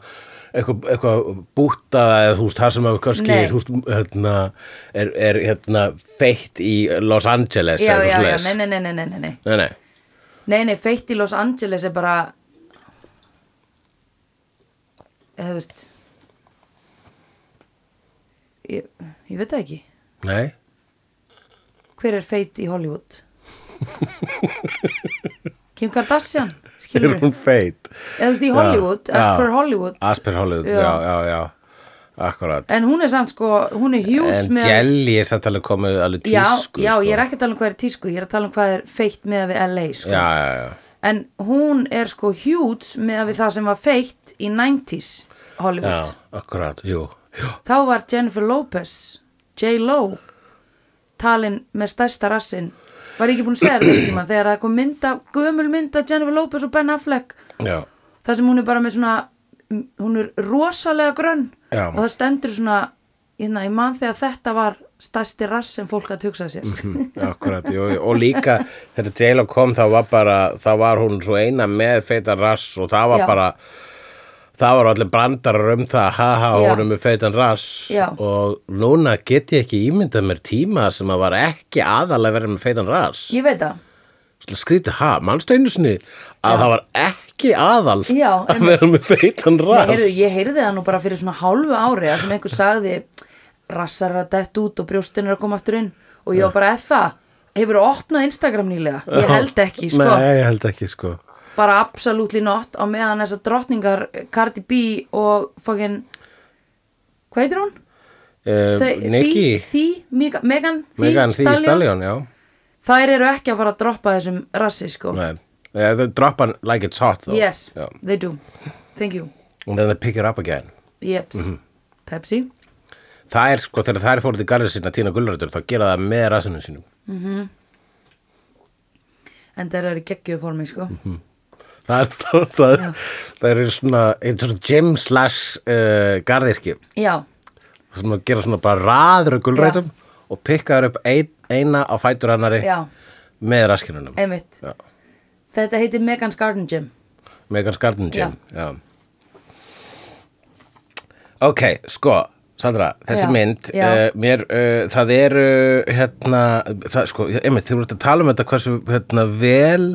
eitthvað, eitthvað bútaða eða þú veist, það sem kannski þú veist, hérna, er, er hérna feitt í Los Angeles já, já, já, nei, nei, nei, nei, nei, nei, nei. nei, nei. Feitt í Los Angeles er bara eða þú veist ég, ég veit það ekki nei. hver er feitt í Hollywood Kim Kardashian er hún feit eða þú veist í Hollywood, Já, as já. per Hollywood Asper Hollywood, Já. já, já, já akkurat en hún er samt sko, hún er huge en Jelly er samt alveg komið alveg já, tísku já, sko. ég er ekki að tala um hvað er tísku ég er að tala um hvað er feitt með við LA sko. já, já, já. en hún er sko huge með við það sem var feitt í 90s Hollywood já, akkurat, jú, jú. þá var Jennifer Lopez J-Lo talin með stærsta rassin var ég ekki búin að segja þetta tíma þegar það kom mynda, gömul mynda Jennifer Lopez og Ben Affleck já, þar sem hún er bara með svona hún er rosalega grönn Já. og það stendur svona hérna, ég man þegar þetta var stærsti rass sem fólk að hugsa sér Mhm. akkurat jú, og líka þegar J-Lo kom þá var bara þá var hún svo eina með feita rass og það var Já. bara það var allir brandarar um það haha, Já. hún er með feitan rass. Já. og núna get ég ekki ímyndað mér tíma sem að var ekki aðalega verið með feitan rass. Ég veit það. Skrítið, ha, mannstu einu sinni að það var ekki aðal Já, að vera með feitan Nei, rass? heyrðu, ég heyrði það nú bara fyrir svona hálfu ári að sem einhver sagði rassar er að dett út og brjóstin er að koma aftur inn. Og ég var bara eða það hefur þú opnað Instagram nýlega? Ég held ekki, sko, Nei, ég held ekki, sko bara absolutely not á meðan þessar drottningar Cardi B og fucking hvað heitir hún? uh, Nikki, Því, því, Megan, Megan, Thee Stallion, já. Þær eru ekki að fara að droppa þessum rassi, sko. Eh, þau droppa like it's hot though. Yes, já. they do. Thank you, and then they pick it up again. Jeps Mhm. Pepsi. Það er, sko, þegar er fórið til garðið sína tína gulrætur, þá gera það með rassinu sínum. En þeir eru geggjöðu formi, sko. Mhm. Það er, það, það, það er svona einn svona gym slash uh, garðirki já, sem gera svona bara raður af gulrætum og pikka þær upp ein, eina á fætur annari já, með raskinunum. Já. þetta heitir Megan's Garden Gym. Megan's Garden Gym já. Ok, sko Sandra, þessi Já, mynd já. uh, mér, uh, það eru hérna, það, sko, einmitt, þið voru að tala um þetta hversu hérna, vel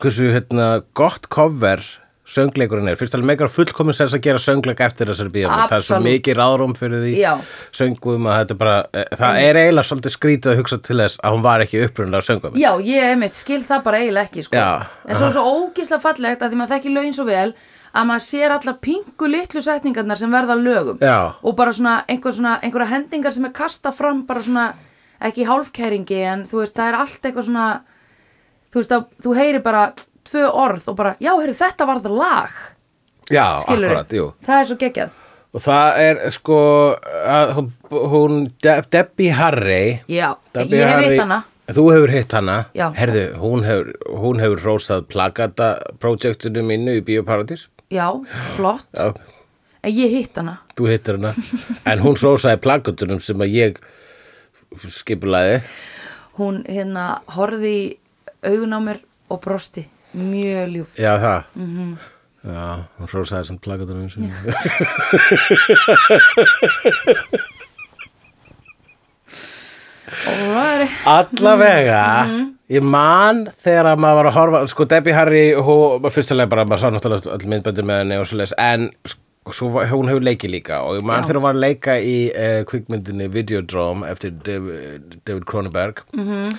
hversu hérna, gott cover söngleikurinn er, fyrst alveg megar fullkomin sens að gera söngleik eftir þessari bíómynd það er svo mikið ráðrúm fyrir því. Já. söngum að þetta er bara eh, það er eiginlega svolítið skrítið að hugsa til þess að hún var ekki upprunlega söngum Já, ég einmitt skil það bara eiginlega ekki sko. Já, En svo er svo ógislega fallegt að því maður þekki lögin svo vel að maður sér allar pingu litlu setningarnar sem verða lögum. Já. og bara svona, einhver svona einhverja hendingar sem er kasta fram bara svona, ekki hálfkæringi en þú veist, það er allt eitthvað svona þú veist, að, þú heyri bara tvö orð og bara, já, heyri, þetta var það lag. Já, skilur akkurat, jú. Það er svo geggjað. Og það er sko að hún, hún De Debbie Harry. Já, Debbie ég hef Harry- hitt hana. Þú hefur hitt hana. Já. Herðu, hún hefur, hún hefur rósað plagata projektinu mínu í Bíóparadís. Já, flott. Já, En ég hitt hana. Þú hittir hana. En hún rósaði plagatunum sem að ég skipulaði. Hún hérna horfði í augun á mér og brosti Mjög ljúft Já, það Mhm. Já, hún rósaði sem plagatunum sem Allavega, Mhm. ég man þegar að maður var að horfa, sko Debbie Harry, hún, fyrstulega bara, maður sá náttúrulega öll myndböndir með henni og svo leis, en sko, svo, hún hefur leikið líka og ég man Já. þegar hún var að leika í uh, kvikmyndinni Videodrome eftir David, Cronenberg, -hmm.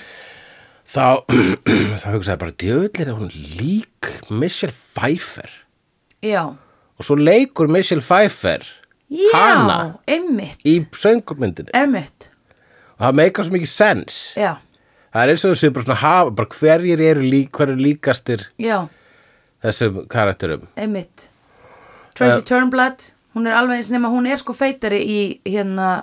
Þá, þá hugsaði bara, djöðlir er hún lík Michelle Pfeiffer. Já. Og svo leikur Michelle Pfeiffer Já, hana einmitt. í söngmyndinni. Einmitt, og það meikar svo mikið sens. já, Það er eins og þessu bara hafa, bara hverjir eru lík, hver eru líkastir já, þessum karakterum. einmitt. Tracy Eh, Turnblad Hún er alveg eins nema hún er sko feitari í hérna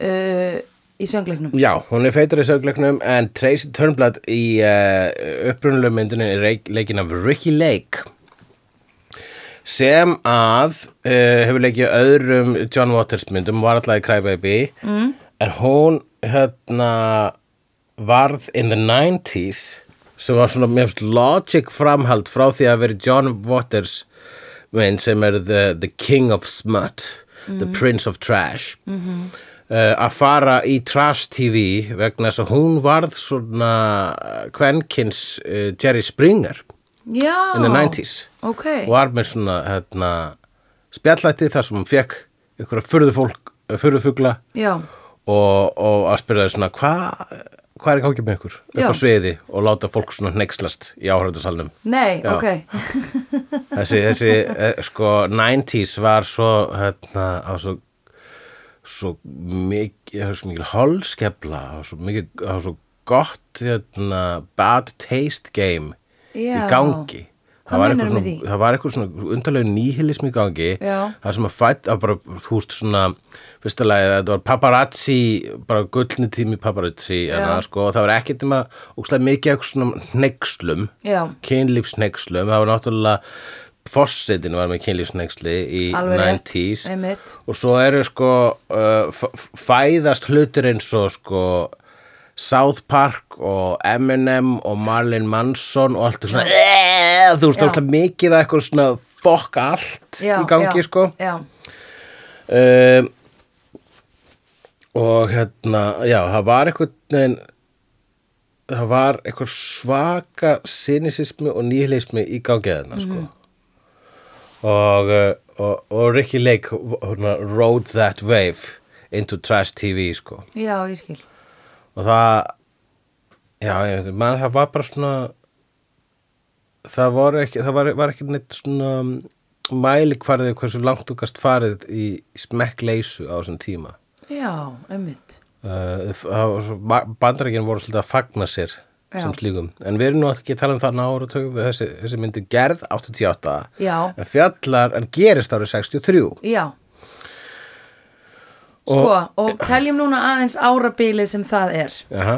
uh, í söngleiknum Já, hún er feitur í sögleiknum en Tracy Turnblad í uh, upprunnulega myndinni er reik- leikinn af Ricky Lake sem að uh, hefur leikið öðrum John Waters myndum var alltaf í Crybaby mm. en hún hérna varð in the 90s sem var svona með logic framhald frá því að veri John Waters mynd sem er the, the king of smut the prince of trash -hmm. uh, að fara í trash TV vegna þess að hún varð svona kvenkins uh, Jerry Springer Já. in the 90s Ok. og var með svona hérna, spjallætti þar sem hún fekk ykkur furðufugla Já. og, og að spyrja þau svona hvað hva er í gangi með ykkur upp á sviði og láta fólk svona hnekslast í áhörðarsalnum Nei, Já. ok. þessi, þessi eh, sko 90s var svo hérna á svo svo mikið, það var svo mikil holskefla svo var svo gott hérna bad taste game Já. í gangi það var, svona, það var eitthvað svona undarlega nýhilism í gangi Já. það sem að fætt að bara, veist svona fyrsta lagi, þetta var paparazzi bara gullni tími paparazzi en sko, það var ekkert um að ókslega mikið eitthvað svona hnegslum Já. kynlífshnegslum, það var náttúrulega fossetin var með kynlífsnegsli í Alveg rétt. 90s Einmitt. og svo eru sko uh, fæðast hlutir eins og sko South Park og Eminem og Marlon Manson og allt svona eeeh, þú veist, alltaf mikið að eitthvað svona fokk allt Já, í gangi já, sko. um, og hérna já, það var eitthvað það var eitthvað svaka cynisismi og nýhilismi í gangi þarna sko. Og, uh, og, og Ricky Lake hérna, rode that wave into trash TV sko Já, ég skil. og það já, ég veit, man, það var bara svona það var ekki það var, var ekki neitt svona mæli hverði hversu langt þú gast farið í smekkleysu á þessum tíma Já, einmitt. uh, bandarækinn voru svolítið að fagna sér. Sem slíkum en við erum nú ekki að tala um það nára þessi, þessi myndi gerð 88 Já. en fjallar en gerist árið 63 Já. Sko, og teljum núna aðeins árabilið sem það er. Jaha.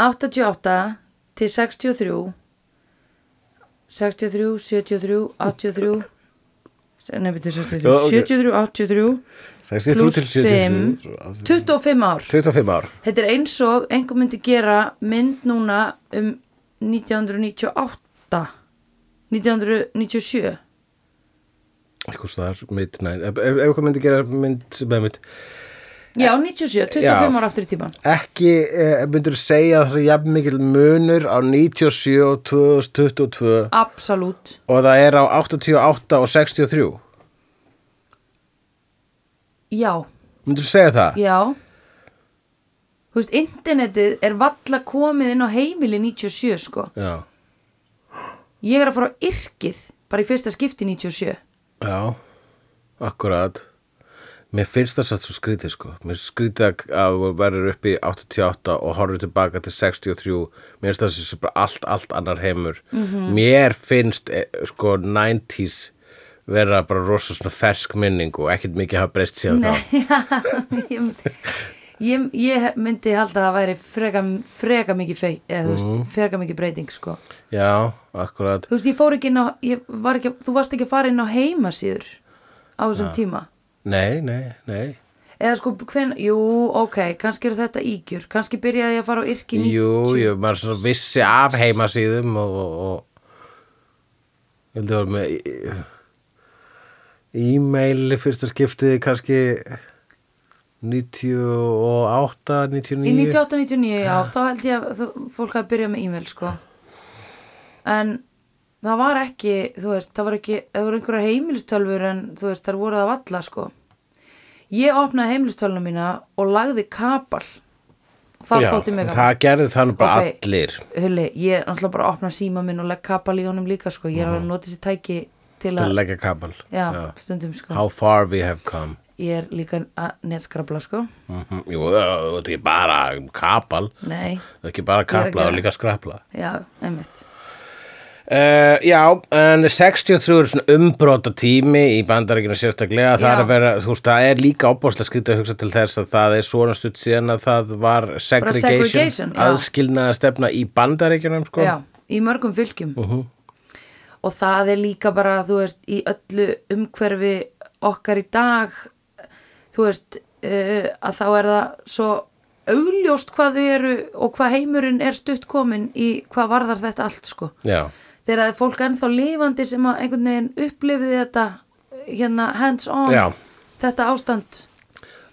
88 til 63 63, 73, 83 Nei, byrju, 73, Já, ok. 73, 83 63 Plús til 73 25 ár. 25 ár. Þetta er eins og einhver myndi gera mynd núna um 1998 1997 eitthvað midnight. Ef, eitthvað myndi gera mynd er mynd Já, 97, 25 Já. ár aftur í tíman ekki eh, myndur segja að það sé jafn mikil munur á 97 og 2022 Absolutt. Og það er á 88 og 63 Já, myndur segja það? já. Þú veist, internetið er valla komið inn á heimili 97 sko. Já, Ég er að fara á yrkið bara í fyrsta skipti 97 já, akkurat Mér finnst það satt svo skrítið sko. Mér skrítið að- verður upp í 88 og horfður tilbaka til 63 Mér finnst það sem bara allt, allt annar heimur. -hmm. Mér finnst eh, sko 90s vera bara rosa svona fersk minning og ekkert mikið hafa breyst síðan þá. Ég, ég, ég myndi halda að það væri freka, freka mikið fei, eða, þú veist, Mhm. freka mikið breyting sko. Já, akkurat. Þú veist, ég fór ekki inn á var ekki, þú varst ekki að fara inn á heimasíður á þessum tíma Nei, nei, nei. Eða sko, hven, jú, ok kannski eru þetta ígjur, kannski byrjaði ég að fara á yrki Jú, jú, maður svona vissi af heimasíðum og, og, og ég held að vera með e- e-mail fyrsta skiptið kannski 98, 99 í 98-99, já, þá held ég að fólk hafi byrjað með e-mail sko. En það var ekki, þú veist, það var ekki það voru einhverjar heimilistölfur en þú veist, þar voru það valla sko. Ég opnaði heimilistöluna mína og lagði kapal. Það þótti mig það gerði þannig bara Ok. allir. Hulli, ég er náttúrulega bara að opna síma minn og legg kapal í honum líka sko, ég er alveg að nota þessi tæki til að, að leggja kabal já, stundum sko. How far we have come. Ég er líka að netskrabla sko. Mm Jú, það er ekki bara kabal nei, það er ekki bara er að kabla og gera. líka skrapla já, einmitt Uh, já, en 63 er svona umbróta tími í bandaríkinu sérstaklega. Það er, vera, veist, það er líka óbúrslega skrítið að hugsa til þess að það er svona stutt síðan að það var segregation, segregation, aðskilnaða stefna í bandaríkjunum sko. já, í mörgum fylgjum. Mhm. og það er líka bara, þú veist, í öllu umhverfi okkar í dag þú veist uh, að þá er það svo augljóst hvað þau eru og hvað heimurinn er stutt komin í hvað varðar þetta allt sko. Já, þegar það er fólk ennþá lifandi sem að einhvern veginn upplifiði þetta hérna hands on Já. þetta ástand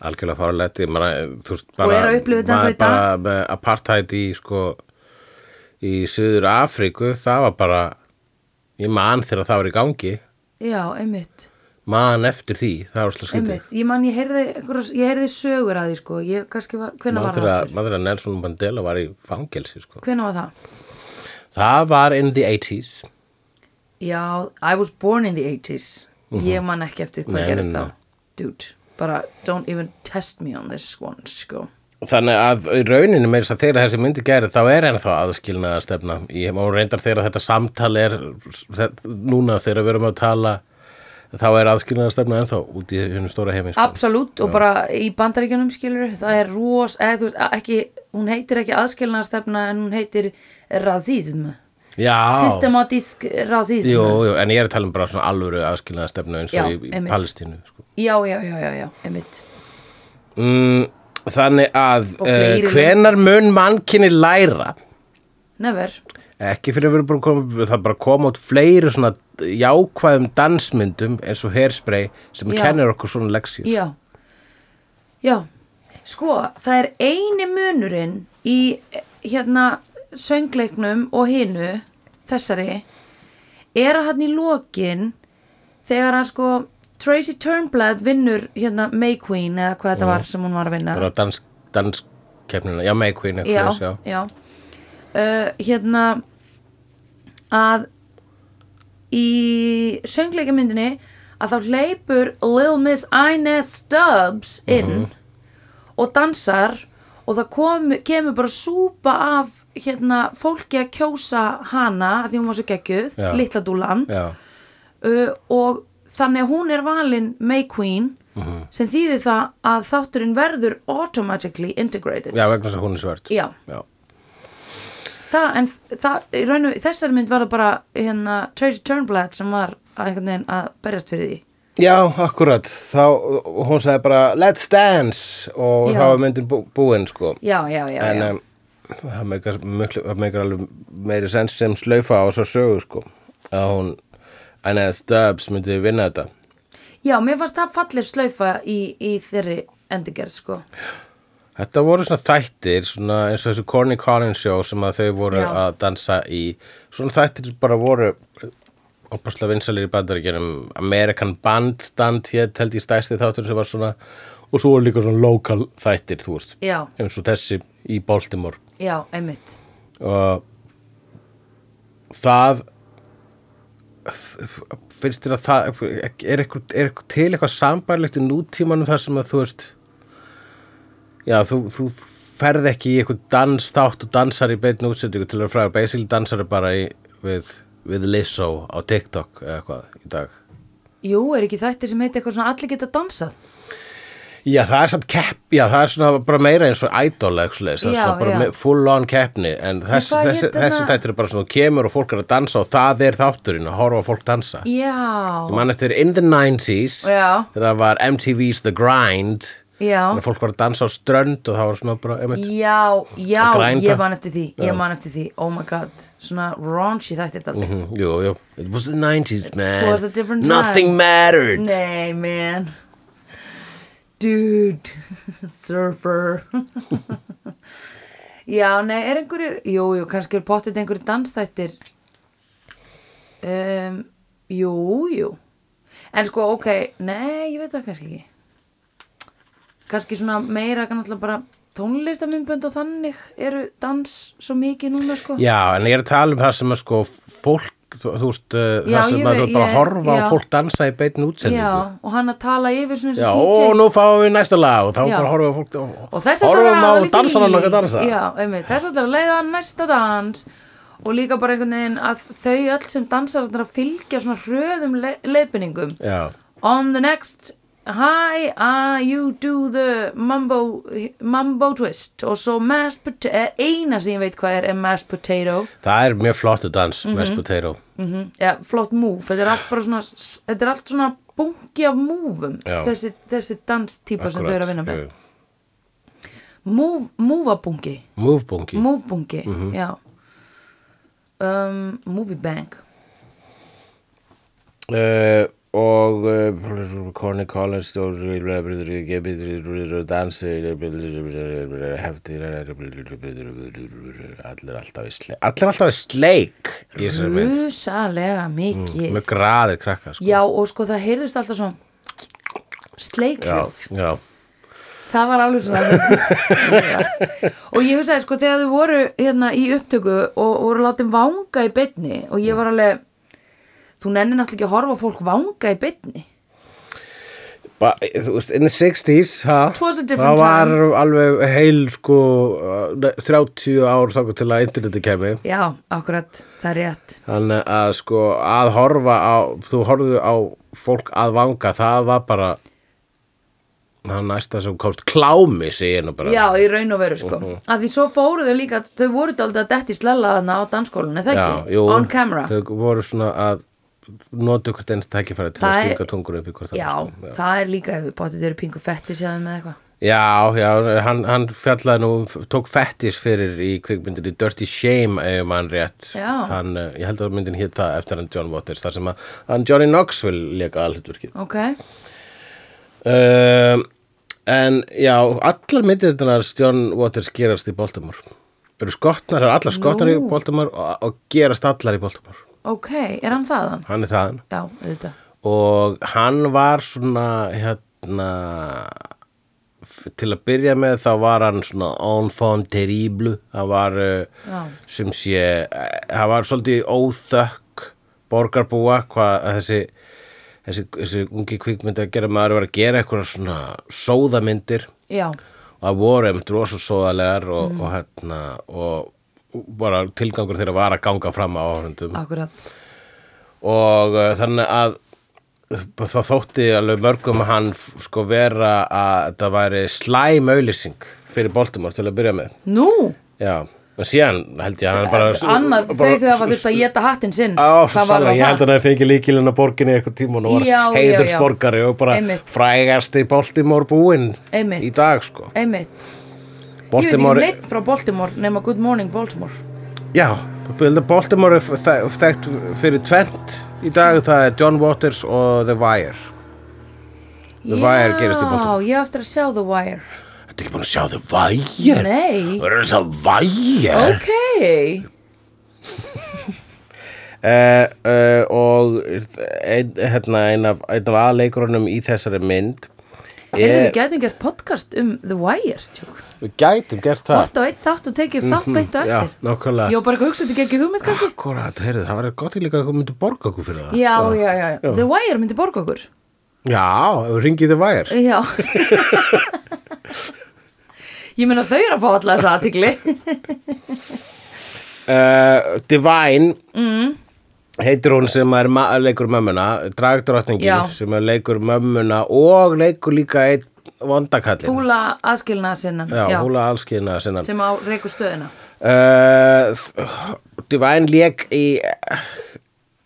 algjörlega veist, Og er að upplifa þetta maður ennþá í dag? apartheid í sko í Suður Afríku, það var bara ég man þegar það var í gangi já, einmitt, man eftir því, það var einmitt ég man, ég heyrði, ég heyrði sögur að því sko ég kannski var, hvenær man var það man þegar Nelson Mandela var í fangelsi sko. hvenær var það? Það var in the 80s Já, I was born in the 80s Ég man ekki eftir hvað. Nei, gerist nei, þá nei. Dude, bara don't even test me on this one sko. Þannig að í rauninu með þess að þegar þessi myndi gæri þá er ennþá aðskilnaða stefna. Ég má reyndar þegar þetta samtal er núna þegar við erum að tala þá er aðskilnaða stefna ennþá út í hennu stóra heimi. Sko. Absolutt og bara í bandaríkjunum skilur það er ros, eða þú veist ekki, hún heitir ekki aðskilnaðarstefna en hún heitir rasism Já, systematísk rasism jú, jú, en ég er að tala um bara svona alvöru aðskilnaða stefna eins Já, og í, í einmitt. Palestínu. Sko. Já, já, já, já, já, einmitt Mm, þannig að uh, fleiri hvenar mun mannkinni læra Never, ekki fyrir að vera bara koma það bara koma út fleiri svona jákvæðum dansmyndum eins og hairspray sem Já. kennir okkur svona leksíur já. Já, sko það er eini munurinn í hérna söngleiknum og hinu þessari er að hann í lokin þegar hann sko Tracy Turnblad vinnur hérna May Queen eða hvað þetta var sem hún var að vinna. Bara dans, danskefnina, já May Queen já, já. Uh, hérna að í söngleikjamyndinni að þá hleypur Lil Miss Inez Stubbs inn og dansar og það kom, kemur bara súpa af hérna fólki að kjósa hana því hún var svo geggjuð, Já. litla dúlan uh, og þannig að hún er valin May Queen Mhm. sem þýðir það að þátturinn verður automatically integrated já, vegna þess að hún er svört Já. já. Það, en það, í raun og þessari mynd var það bara hérna Tracy Turnblad sem var að einhvern veginn að berjast fyrir því. Já, akkurat. Þá, hún sagði bara let's dance. Og Já. þá var myndin bú, búin sko. Já, já, já, en já. um, það meikar, meikar alveg meiri sens sem slaufa á svo sögu sko. Að hún Anna Stubbs myndi vinna þetta. Já, mér fannst það fallir slaufa í, í þeirri endurgerð sko Þetta voru svona þættir, svona eins og þessu Corny Collins show sem að þau voru Já. að dansa í. Svona þættir bara voru opaslega vinsalir í bandaríkjunum. American Bandstand hér held ég stæsti þáttur sem var svona og svo voru líka svona local þættir, þú veist. já, Eins og þessi í Baltimore. já, einmitt Og það finnst þér að það er eitthvað til eitthvað sambærlegt í nútímanum þar sem að þú veist já, þú, þú ferð ekki í eitthvað dans þátt og dansar í beinni útsendingu til að fræður basically dansar bara í, við, við Lizzo á TikTok eða eitthvað í dag. Jú, er ekki þættir sem heiti eitthvað svona allir geta dansað? Já, það er samt kepp, já, það er svona bara meira eins og idol, actually, það er svona bara full on keppni, en þessi, þessi þarna- þættir er bara svona, þú kemur og fólk er að dansa og það er þátturinn að horfa fólk dansa. já, Ég man eftir in the 90s, já, þegar það var MTV's The Grind, já. Fólk var að dansa á strönd og það var svona bara, einmitt, Já, já, ég man eftir því Ég man eftir því, oh my god Svona raunchy þættir þetta mm, jú, jú, it was the 90s, man, was a different time. nothing mattered. Nei, man. Dude Surfer. Já, nei, er einhverjir Jú, jú, kannski er pottit einhverjir dansþættir. Um, Jú, jú. En sko, ok, nei, ég veit það kannski ekki Kannski svona meira kannski bara tónlistamindbönd og þannig eru dans svo mikið núna, sko. Já, en ég er að tala um það sem að sko fólk, þú, veist, uh, Já, það sem að þú bara ég- horfa já. á fólk dansa í beinni útsendingu. Já, og hann að tala yfir svona eins Já, og DJ og nú fáum við næsta lag og þá Já. bara á fólk og, og að horfum á í- okkar dansa. Já, einmitt, þess að leiða næsta dans. Og líka bara einhvern veginn að þau öll sem dansar að fylgja svona hröðum le leiðbyningum Já, on the next hi, ah, you do the mambo, mambo twist? Og svo mashed potato, eina sem ég veit hvað er er mashed potato. Það er mjög flottu dans, Mhm. mashed potato. Mm ja, flott move, þetta er allt bara svona þetta er allt svona bunki af múfum Já. þessi, þessi danstýpa sem þau eru að vinna með. Múfabungi Movebungi múfbungi, Mhm. já. Um, movie bank. Uh, og uh, Corny Collins og dansi hefti allir alltaf í sleik allir alltaf í sleik rusalega mikið með graðir krakka sko. já og sko það heyrðust alltaf svona já, sleikljóð já. það var alveg svona og ég hugsaði sko þegar þau voru hérna í upptöku og voru látið vanga í beinni og ég var alveg þú nennir náttúrulega ekki að horfa fólk vanga í veist, in the 60s ha, það var alveg heil sko uh, 30 ár þá til að interneti kemi já, akkurat, það er rétt. Þannig að sko að horfa á þú horfðu á fólk að vanga það var bara það næsta sem komst. Klámi segir nú bara. Já, í raun og veru sko. Að því svo fóru þau líka, þau voru dálítið að detti slella þarna á dansskólinu, það ekki? on camera. Þau voru svona að notu hvert einst tækifæri til Það að er- stinga tungur upp í hvort já, annað, sko. það er líka við bóttið þeirri pingu fetti séðum með eitthvað Já, já, hann, hann fjallaði nú, tók fettis fyrir í kvikmyndinni Dirty Shame ef mann rétt. Já. Hann, eh, ég held að myndin hétt það eftir hann John Waters, þar sem að hann Johnny Knoxville léka alhutverkið. ok, Um, en já, allar myndirnar John Waters gerast í Baltimore. Eru skotnar, eru allar skotnar í Nú. Baltimore og, og gerast allar í Baltimore. Ok, er hann þaðan? Hann er þaðan. já, auðvitað og hann var svona hérna til að byrja með þá var hann svona enfant terrible það var uh, Já. sem sé það var svolítið óþökk borgarbúa hvað þessi þessi, þessi ungi kvikmynd að gera maður var að gera eitthvað svona sóðamyndir já, og það voru einmitt rosa sóðalegar og, og hérna og bara tilgangur þeirra var að ganga fram á áhrundum akkurat. Og uh, þannig að þá þótti alveg mörgum hann sko vera að þetta væri slæm auðlýsing fyrir Baltimore til að byrja með. Nú, já, og síðan held ég að hann bara annað þau þau hafa þurft að geta hattinn sinn. Á, var sannlega, það ég held að hann fengi líkilinn að borginni eitthvað tíma og var Já, já, heiðursborgari og bara frægasti Baltimore búinn í dag sko. Einmitt, ég veit ekki Baltimore, neitt frá Baltimore nema Good Morning Baltimore. Já, Baltimore er þe- þekkt fyrir tvent í dag, það er John Waters og The Wire. The Wire gerist í Baltimore. já, ég eftir að sjá The Wire. Þetta er ekki búin að sjá The Wire? Nei, Það er þess að Wire? Ok. Uh, uh, og ein, hérna, ein af, ein af aðleikurunum í þessari mynd Heyrðu, við getum gert podcast um The Wire tjók. Við gætum gert það. Hvort á eitt þátt og tekið upp þátt beint á Já, eftir. nákvæmlega. Ég var bara ekki að hugsa þetta ekki hugmynd kannski. Akkurat, heyrðu, það var gott í líka að þú myndir borga okkur fyrir það. Já, já, já, já. The Wire myndi borga okkur. Já, ringið The Wire. Já. Ég meina þau eru að fá alla þessa aðtikli uh, Divine mm. heitir hún sem er ma leikur mömmuna dragdrottningin Já. sem er leikur mömmuna og leikur líka einn vondakallin Fúla aðskilna sinnan Já, húla allskina sinna sem á reiku stöðina uh, Divine lék í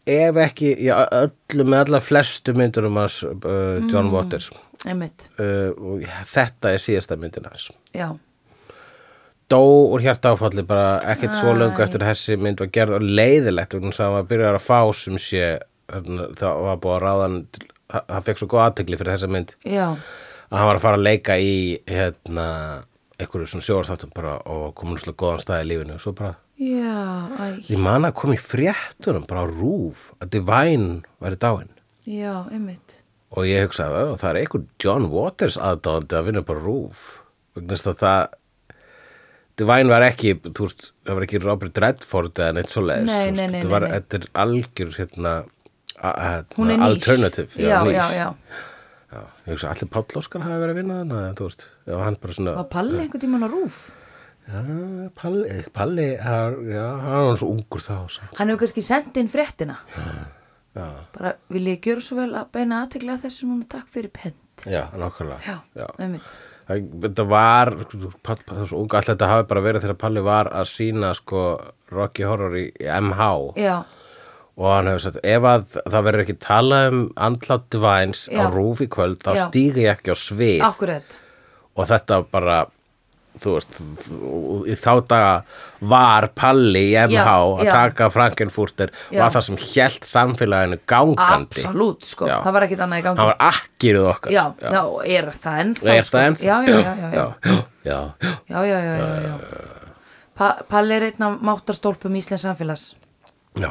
ef ekki í öllum með alla flestu myndurum hans uh, John Waters. Einmitt, uh, og þetta er síðasta myndin hans. Já. Dó úr hjartáfalli bara ekkert svo Æ. löngu eftir þessi mynd var gerð og leiðilegt vegna þess að hann byrjar að fá sem sé hérna, það var búið að ráða hann til- hann fekk svo góð aðtegli fyrir þessa mynd. Já, að hann var að fara að leika í hérna einhverju svona sjóarþáttum bara og komin úrslega góðan stað í lífinu og svo bara já, Ég man að koma í fréttunum bara á rúf að Divine væri dáin. Já, einmitt. Og ég hugsaði að það er einhver John Waters aðdáðandi að vinna bara rúf vegna það Divine var ekki, þú veist, það var ekki Robert Redford eða neitt svo leiðis Nei, nei, nei, þetta er algjör hérna, a, hérna Hún er nýs. alternative Já, nýs. já, já Já, ég hugsa allir Páll Óskar hafi verið að vinna þannig að þú veist, já, hann bara svona Var Palli einhvern tímann á rúf? Já, Palli, Palli har, já, hann var svo ungur þá samt. Hann hefur kannski sendt inn fréttina. Já, Bara vil ég gjöra svo vel að beina aðtekla þessu núna takk fyrir einmitt Já, nákvæmlega. Já, einmitt. Það, þetta var Pall- Pall- þessu unga allir þetta hafi bara verið þegar Palli var að sína sko Rocky Horror í, í MH Já, og hann hefur sagt ef að það verður ekki talað um andlátt Divines á Já. rúf í kvöld þá Já. stígi ég ekki á svið akkurat og þetta bara þú veist, í þá daga var Palli í MH Já, að já. taka Frankenfurter Já. var það sem hélt samfélaginu gangandi Absolutt, sko, Já. það var ekkit annað í gangi hann var akkýrið okkar Já, já, er það ennþá er sko? það ennþá? Já, já, já, já, já. já, já, já. Já, já, já, já, já. Pa Palli er einn af máttarstólpum Íslands samfélags Já,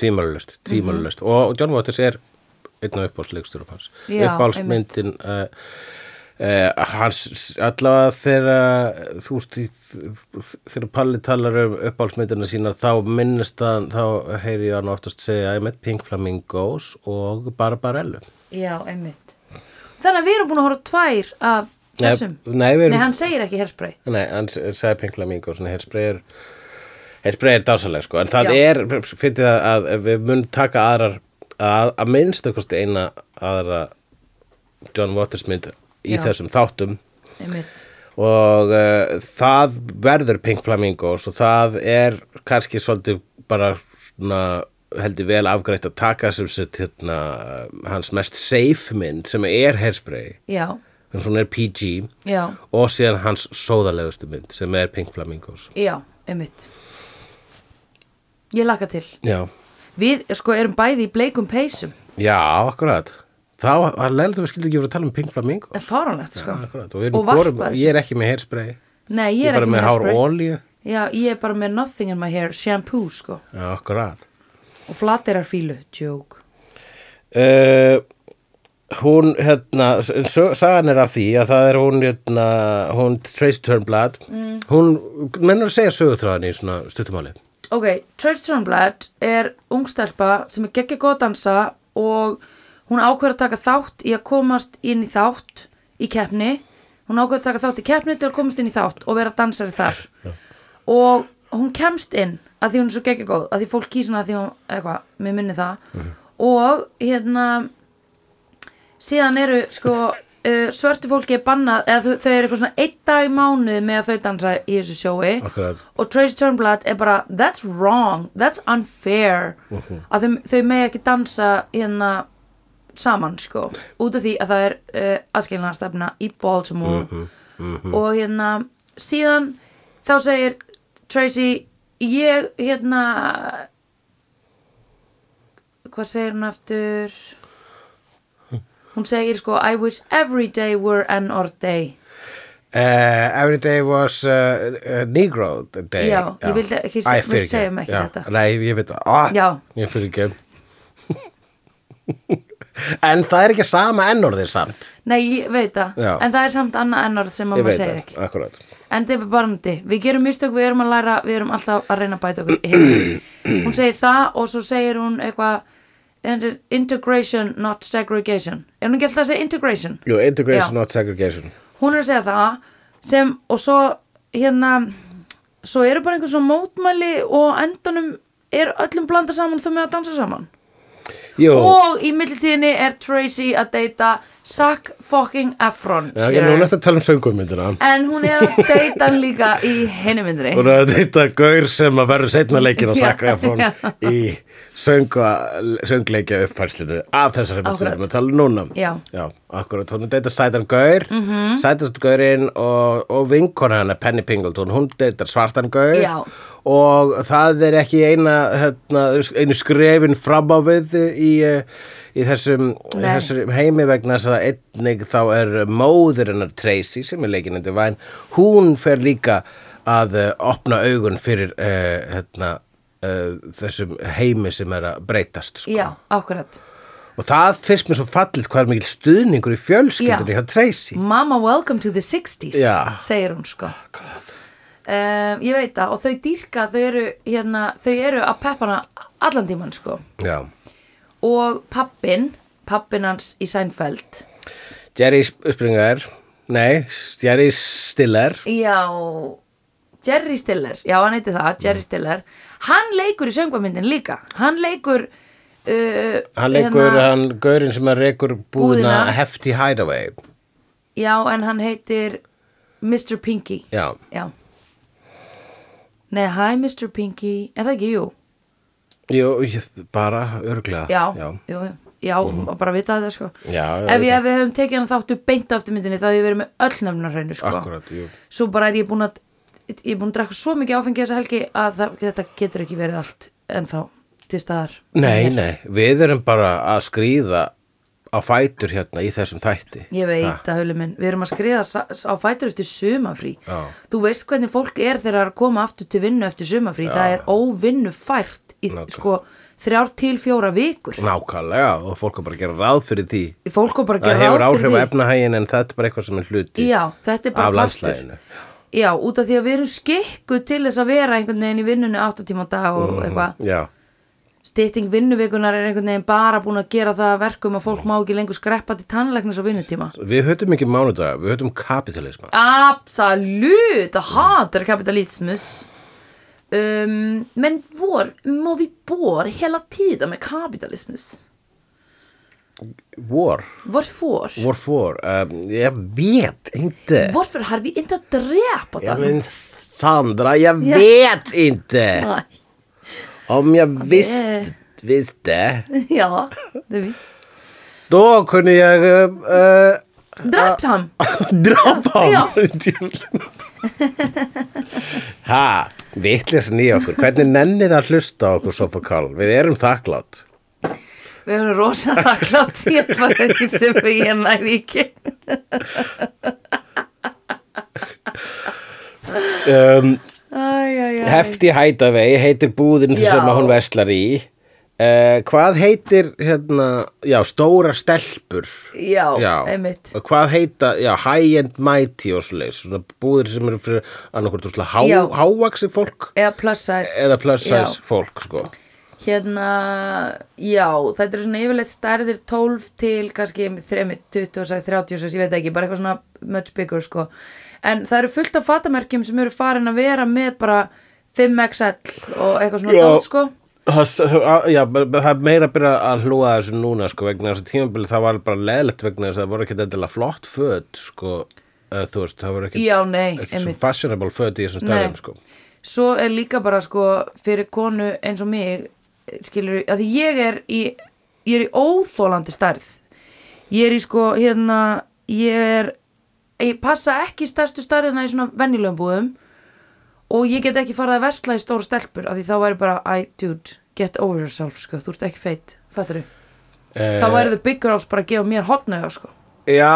tvímælulust, tvímælulust og John Waters er einn af uppáhaldsleiksturum hans. Mhm. Uppáhaldsmyndin uh, uh, hans allavega þegar þú veist þegar Palli talar um uppáhaldsmyndina sína þá minnist hann, þá heyri ég hann oftast segja með Pink Flamingos og Barbarellu Já, einmitt. Þannig að við erum búin að horfa tvær af Nei, þessum. nei, við erum- Nei, hann segir ekki herspray Nei, hann s- sagði Pink Flamingos svona hairspray er hairspray er dásaleg sko, en það Já. er fyrir það að ef við munum taka aðrar að, að minnst kosti eina aðra John Waters mynd í Já. þessum þáttum. Einmitt. Og uh, það verður Pink Flamingos og það er kannski svolítið bara svona heldur vel afgreitt að taka sem sett hérna hans mest safe mynd sem er hairspray. Já, en svona er PG já, og síðan hans sóðalegustu mynd sem er Pink Flamingos. Já, einmitt Ég laka til. Já, Við, sko, erum bæði í bleikum peysum. Já, akkurat. Þá var leiðilegt að við skildum ekki verið að tala um Pink Flamingos. En fáránlegt, sko. Akkurat, og Og þessu. ég er ekki með hairspray. Nei, ég Ég er er bara ekki með með hár hairspray. olíu. Já, ég er bara með nothing in my hair Shampoo, sko. Já, akkurat. Og flaterar fílu, joke. Uh, Hún, hérna, sagan er af því að það er hún, hérna, hún Tracy Turnblad. Mm. Hún, mennur að segja sögutráðan í svona stuttumáli Ok, Tracy Turnblad er ungstelpa sem er geggja góð að dansa og hún ákveður að taka þátt í að komast inn í þátt í keppni. Hún ákveður að taka þátt í keppni til að komast inn í þátt og vera dansari þar. Og hún kemst inn að því hún er svo geggja góð, að því fólk kýsina að því hún, eitthvað, mér minni það. Og hérna, síðan eru sko uh, svörtu fólki er bannað, eða þau, þau eru eitthvað svona einn dag í mánuði með að þau dansa í þessu sjói. Akkurat. og Tracy Turnblad er bara that's wrong, that's unfair. Að þau, þau megi ekki dansa hérna saman sko, út af því að það er uh, aðskilnaðarstefna í Baltimore. Og hérna síðan þá segir Tracy ég hérna hvað segir hún aftur hún segir sko I wish every day were an odd day. Uh, every day was uh, uh, Negro day. Já, ég vildi ekki Æ, við segjum ekki Já, þetta. Nei, ég veit það. Ah, Já. Ég fyrir ekki En það er ekki sama ennorðið samt. Nei, ég veit það, Já. en það er samt annað ennord sem Ég maður veit segir það, ekki. akkurat. En þetta er barandi, við gerum mistök, við erum að læra Við erum alltaf að reyna að bæta okkur heim Hún segir það og svo segir hún eitthvað "Inter- Integration, not segregation. Er hún ekki alltaf að segja integration? Jú, integration Já. not segregation. Hún er að segja það sem, og svo hérna svo eru bara einhver svona mótmæli og á endanum er öllum blanda saman þau með að dansa saman. Jú, og í millitíðinni er Tracy að deyta Zac fucking Efron Já, ég nú nætti að tala um söngumyndina. En hún er að deyta hann líka í henni myndri Hún er að deyta gaur sem að verður setna leikin sakra eftir já. í söngleikja uppfærslinu af þessari mynd sem við erum að tala um núna Já. Já, akkurat, hún er deyta sætan gaur mm. -hmm. sætast gaurinn og, og vinkona hennar Penny Pingleton, hún deytar svartan gaur Já. og það er ekki eina hérna, einu skrefin fram á við í, eh, í þessum, þessum heimi vegna þess að einnig þá er móður hennar Tracy sem er leikinandi væn hún fer líka að uh, opna augun fyrir uh, hérna, uh, þessum heimi sem er að breytast sko. já, akkurat. Og það fyrst mér svo fallit hvað er mikil stuðningur í fjölskyldunni hjá Tracy. Mama welcome to the 60s Já. segir hún sko. Um, ég veit það og þau dýrka þau eru, hérna, þau eru að peppana allan tíman sko. Já. og pappin pappin hans í Seinfeld. Jerry Springer. Nei, Jerry Stiller. Já Jerry Stiller, já hann heiti það Jerry Stiller, hann leikur í söngvamyndin líka. Hann leikur uh, Hann leikur, hann, gaurinn sem að reikur búðina Búðina. Hefty Hideaway. Já, en hann heitir Mr. Pinky. Já, Já. Nei, hi Mr. Pinky. Er það ekki, jú? jú, bara örglega Já, já, jú, jú. Já, bara vita þetta sko. Já, já Ef, ég, ef við hefum tekið hann þáttu beint aftur myndinni þá hefði ég verið með öll nefnir hreinu sko. Akkurat, jú. Svo bara er ég búin að ég er búin að drekka svo mikið áfengi þessa helgi að það, þetta getur ekki verið allt en þá til staðar. Nei, nei, við erum bara að skrýða á fætur hérna í þessum þætti. Ég veit Ha, að höfum minn, við erum að skriða sa- á fætur eftir sumafrí Já. Þú veist hvernig fólk er þegar það að koma aftur til vinnu eftir sumafrí Það er óvinnu fært í Nákvæmlega. sko þrjár til fjóra vikur. Nákvæmlega og fólk er bara að gera ráð fyrir því. Fólk er bara að Það gera hefur ráð áhrif á fyrir því. efnahægin en þetta Já, út af því að við erum skikku til þess að vera einhvern veginn í vinnunni 8 tíma á dag Mhm. og eitthvað Já, Stytting vinnuvikunar er einhvern veginn bara búin að gera það að verkum að fólk má ekki lengur skreppa til tannlæknis á vinnutíma við höfum ekki mánudag, við höfum kapitalisma Absolut, jag hatar kapitalismus. Um, men var må vi bor hela tiden med kapitalismus? War, Varför? war for, um, jag vet inte Varför har vi inte dräpat Ja, den? men Sandra, jag Ja. vet inte Nej. Om jag visste, visste Ja, det visst. Då kunde jag uh, Dräpt han? dra på Ja. Ha, vitleysan í okkur Hvernig nennið að hlusta á okkur Sofa Karl Við erum þakklátt Vi erum rosa þakklátt ég bara sem við ég næði ekki. um, Æj, æj, æj. Hefti Hætavei heitir búðin Já. sem hún veslar í uh, Hvað heitir hérna, já, stóra stelpur Já, einmitt. Og hvað heita, já, high and mighty og svoleiðis, svona búðir sem eru fyrir annarkvort svona há, hávaksi fólk Eða plus size. eða plus size fólk, sko. Hérna, já, þetta er svona yfirleitt stærðir 12 til kannski 3, 26, 36, ég veit ekki, bara eitthvað svona much bigger, sko. En það eru fullt af fatamerkjum sem eru farin að vera með bara 5XL og eitthvað svona dót, sko. Já, það er meira að byrja að hlúa þessu núna, sko, vegna þess að tímabili það var bara leðlegt vegna þess að það voru ekki endilega flott föt, sko, eða þú veist, það voru ekki, Já, nei, ekki svo fashionable föt í þessum Nei. sko. Svo er líka bara, sko, fyrir konu eins og mig, skilur, að því ég er í, ég er í óþólandi stærð. Ég er í, sko, hérna, ég er, ég passa ekki stærstu stærðina í svona venjulegum búðum og ég get ekki farið að vesla í stóra stelpur af því þá væri bara, I, dude, get over yourself, sko, þú ert ekki feitt, fattur þú? Eh, Þá væri þau big girls bara að gefa mér hotnöga, sko. Já,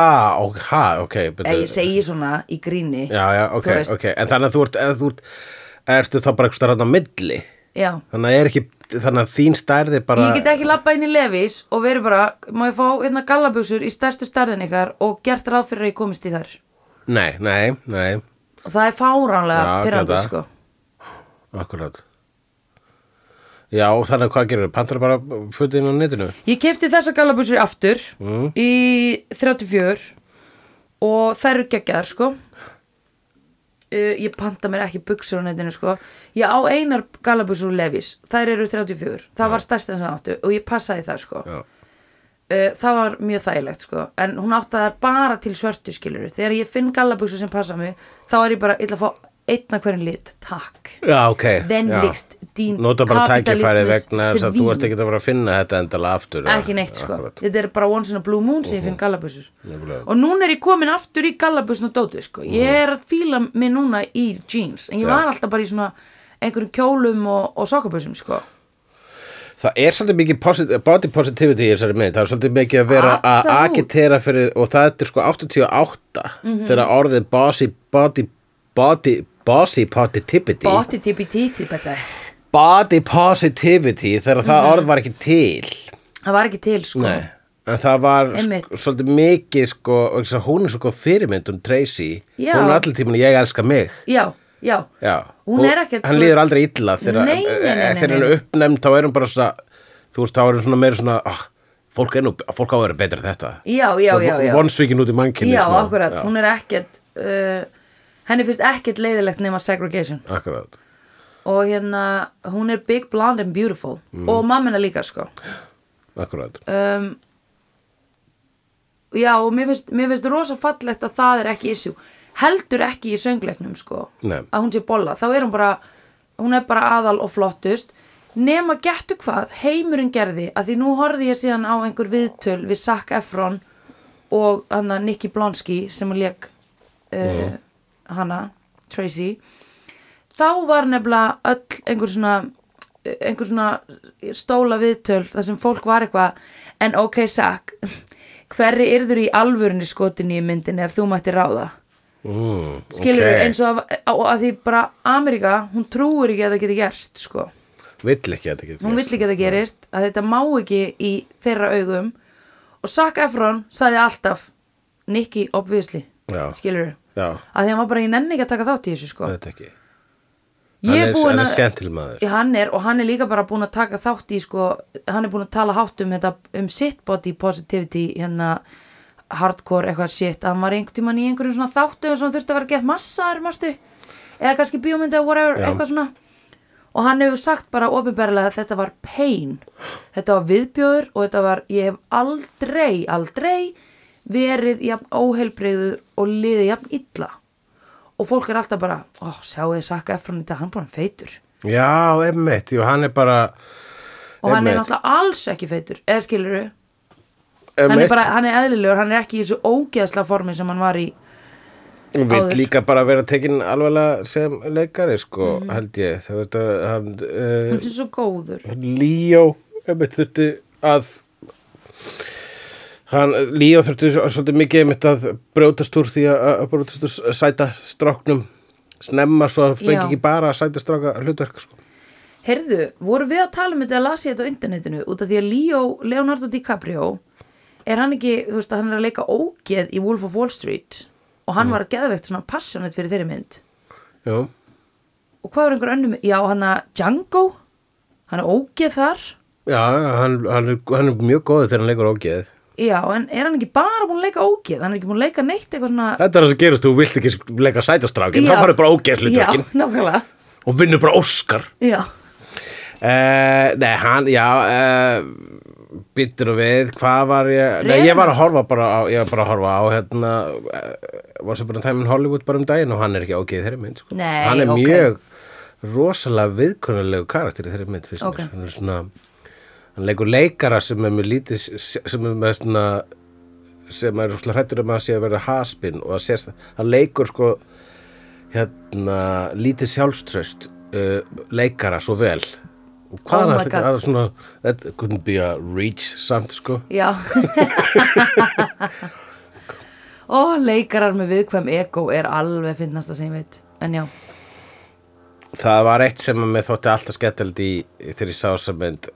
ha, ok. Eða ég segi svona í gríni. Já, já, ok, ok. En þannig að þú ert, eða þú ert, ertu þá bara eitthvað starfðan á milli? Já. Þannig að er ekki, þannig að þín stærði bara... Ég get ekki lappa inn í Levis og verið bara, má ég fá hérna gallabuxur í stærstu stærðin ykkar og gert ráð fyrir að ég komist í þær. Nei, nei, nei, Og það er fáránlega pyrrandi, sko. akkurat. Já, og þannig að hvað gerir Pantar bara fötið inn á netinu? Ég kefti þessa gallabuxur aftur Mm. í 34 og þær eru geggjaðar, sko. Uh, ég panta mér ekki buxur á netinu, sko. Ég á einar gallabuxur úr Levis, þær eru 34. Það var stærst en sem áttu og ég passaði það, sko. Já. uh, það var mjög þægilegt sko en hún átti að það bara til svörtu skiluru þegar ég finn gallabuxur sem passa mig þá er ég bara, ég ætla að fá einna hverjum lit takk, Já, ok. venligst dín Nota bara tækifæri vegna þess að þú ert ekki að fara að finna þetta endala aftur. ekki neitt sko, Akkurat. þetta er bara once in a blue moon sem ég finn gallabuxur. Nefnilega. og núna er ég komin aftur í gallabuxun og dótið sko, ég er að fíla mig núna í jeans, en ég var alltaf bara í svona einhverjum kjólum og, og sokkabuxum sko. Það er svolítið mikið posit body positivity í þessari mynd, það er svolítið mikið að vera að agitera fyrir, og það er sko 88 Mhm. þegar orðið bossy body, body, bossy positivity. Títi þetta body positivity þegar það orð var ekki til. Það var ekki til sko. Nei. en það var sko, svolítið mikið sko, hún er svo góð fyrirmynd um Tracy, Já. hún er allir tíman ég elska mig. Já, já, Já. Hún Og er ekkert, hann líður aldrei illa þegar, nei, þegar hann er uppnefnd þá er hann bara svona þú veist, þá er hann svona meira svona oh, fólk, nú, fólk á að vera betur þetta. Já, já, já, já. vonsvíkin út í mannkynni Já, smá. akkurat, Já, hún er ekkert uh, henni finnst ekkert leiðilegt nema segregation. Akkurat og hérna, hún er big blonde and beautiful. Mm. og mammina líka sko. Akkurat. Um, já og mér finnst, mér finnst rosa fallegt að það er ekki issue. Heldur ekki í söngleiknum sko. Nei. að hún sé bolla, þá er hún bara hún er bara aðal og flottust. Nema gettu hvað, heimurinn gerði að því nú horfði ég síðan á einhver viðtöl við Zac Efron og hann að Nicky Blonsky sem hún leik uh, hana, Tracy þá var nefnilega öll einhver svona einhver svona stóla viðtöl þar sem fólk var eitthvað en ok, Zac hverri yrður í alvörunni skotinni í myndinni ef þú mætti ráða? Mm, skilur ok. eins og að, að, því bara Ameríka, hún trúir ekki að það geti gerst sko, vill ekki að þetta getur hún vill ekki að það gerist að þetta má ekki í þeirra augum. Og Zac Efron sagði alltaf Nicky, obviously, já, skilur já, að því hann var bara, ég nenni ekki að taka þátt í þessu sko hann er hann er að sentilmaður hann er, og hann er líka bara búin að taka þátt í sko, hann er búin að tala hátt um þetta, um sitt body positivity hérna hardcore eitthvað shit, hann var einhvern tímann í einhverjum svona þáttu og svona þurfti að vera gett massaður, mástu eða kannski bíómyndi eða whatever, Já. eitthvað svona. Og hann hefur sagt bara ofinberlega að þetta var pain. Þetta var viðbjóður og þetta var, ég hef aldrei, aldrei verið jafn óheilbreyður og liðið jafn illa og fólk er alltaf bara, ó, sjáu þið sakka eftir hann þetta, hann er bara feitur. Já, emmitt, jú, hann er bara og hann er náttúrulega alls ekki feitur eða skilur hann Einmitt. er bara, hann er eðlilegur, hann er ekki í þessu ógeðsla formi sem hann var í Hún vil líka bara vera tekinn alveglega sem leikari sko, Mhm. held ég. Það veit að hann hann uh, er svo góður. Líó einmitt þurfti að hann, Líó þurfti svolítið mikið einmitt að brjótast úr því að, að brjótast úr sæta stráknum. Snemma svo að fengi ekki bara að sæta stráka hlutverk sko. heyrðu, voru við að tala um þetta að lasi þetta á internetinu út af því að Leo, Leonardo DiCaprio er hann ekki, þú veist að hann er að leika ógeð í Wolf of Wall Street og hann var að geðveikt svona passionate fyrir þeirri mynd. Já, og hvað var einhver önnum, já hann að Django hann er ógeð þar. Já hann, hann, er, hann er mjög góður þegar hann leikur ógeð já, en er hann ekki bara búin að leika ógeð hann er ekki búin að leika neitt eitthvað svona Þetta er það sem gerist, þú vilt ekki leika sæta strákin þá farið bara ógeð já, hlutverkin og vinnur bara Óskar já, Uh, nei, hann, já uh, Býttur við Hvað var ég Nei, ég var að horfa bara á Ég var bara að horfa á hérna uh, Var sem bara tæminn Hollywood bara um daginn Og hann er ekki ógeð þeirri mynd sko. Nei, Hann er ok. mjög rosalega viðkunnulegu karakter í þeirri mynd fyrst Ok. mér. Hann er svona Hann leikur leikara sem er með lítið sem er með svona sem er hrættur um að sé að verða haspin og að sé hann leikur sko hérna lítið sjálfströst uh, leikara svo vel. Og hvað Oh er það svona that couldn't be a reach samt sko. Já. Ó, leikarar með viðkvæm ego er alveg finnasta sem ég veit. En já, það var eitt sem mér þótti alltaf skemmtilegt í þegar ég sá þessa mynd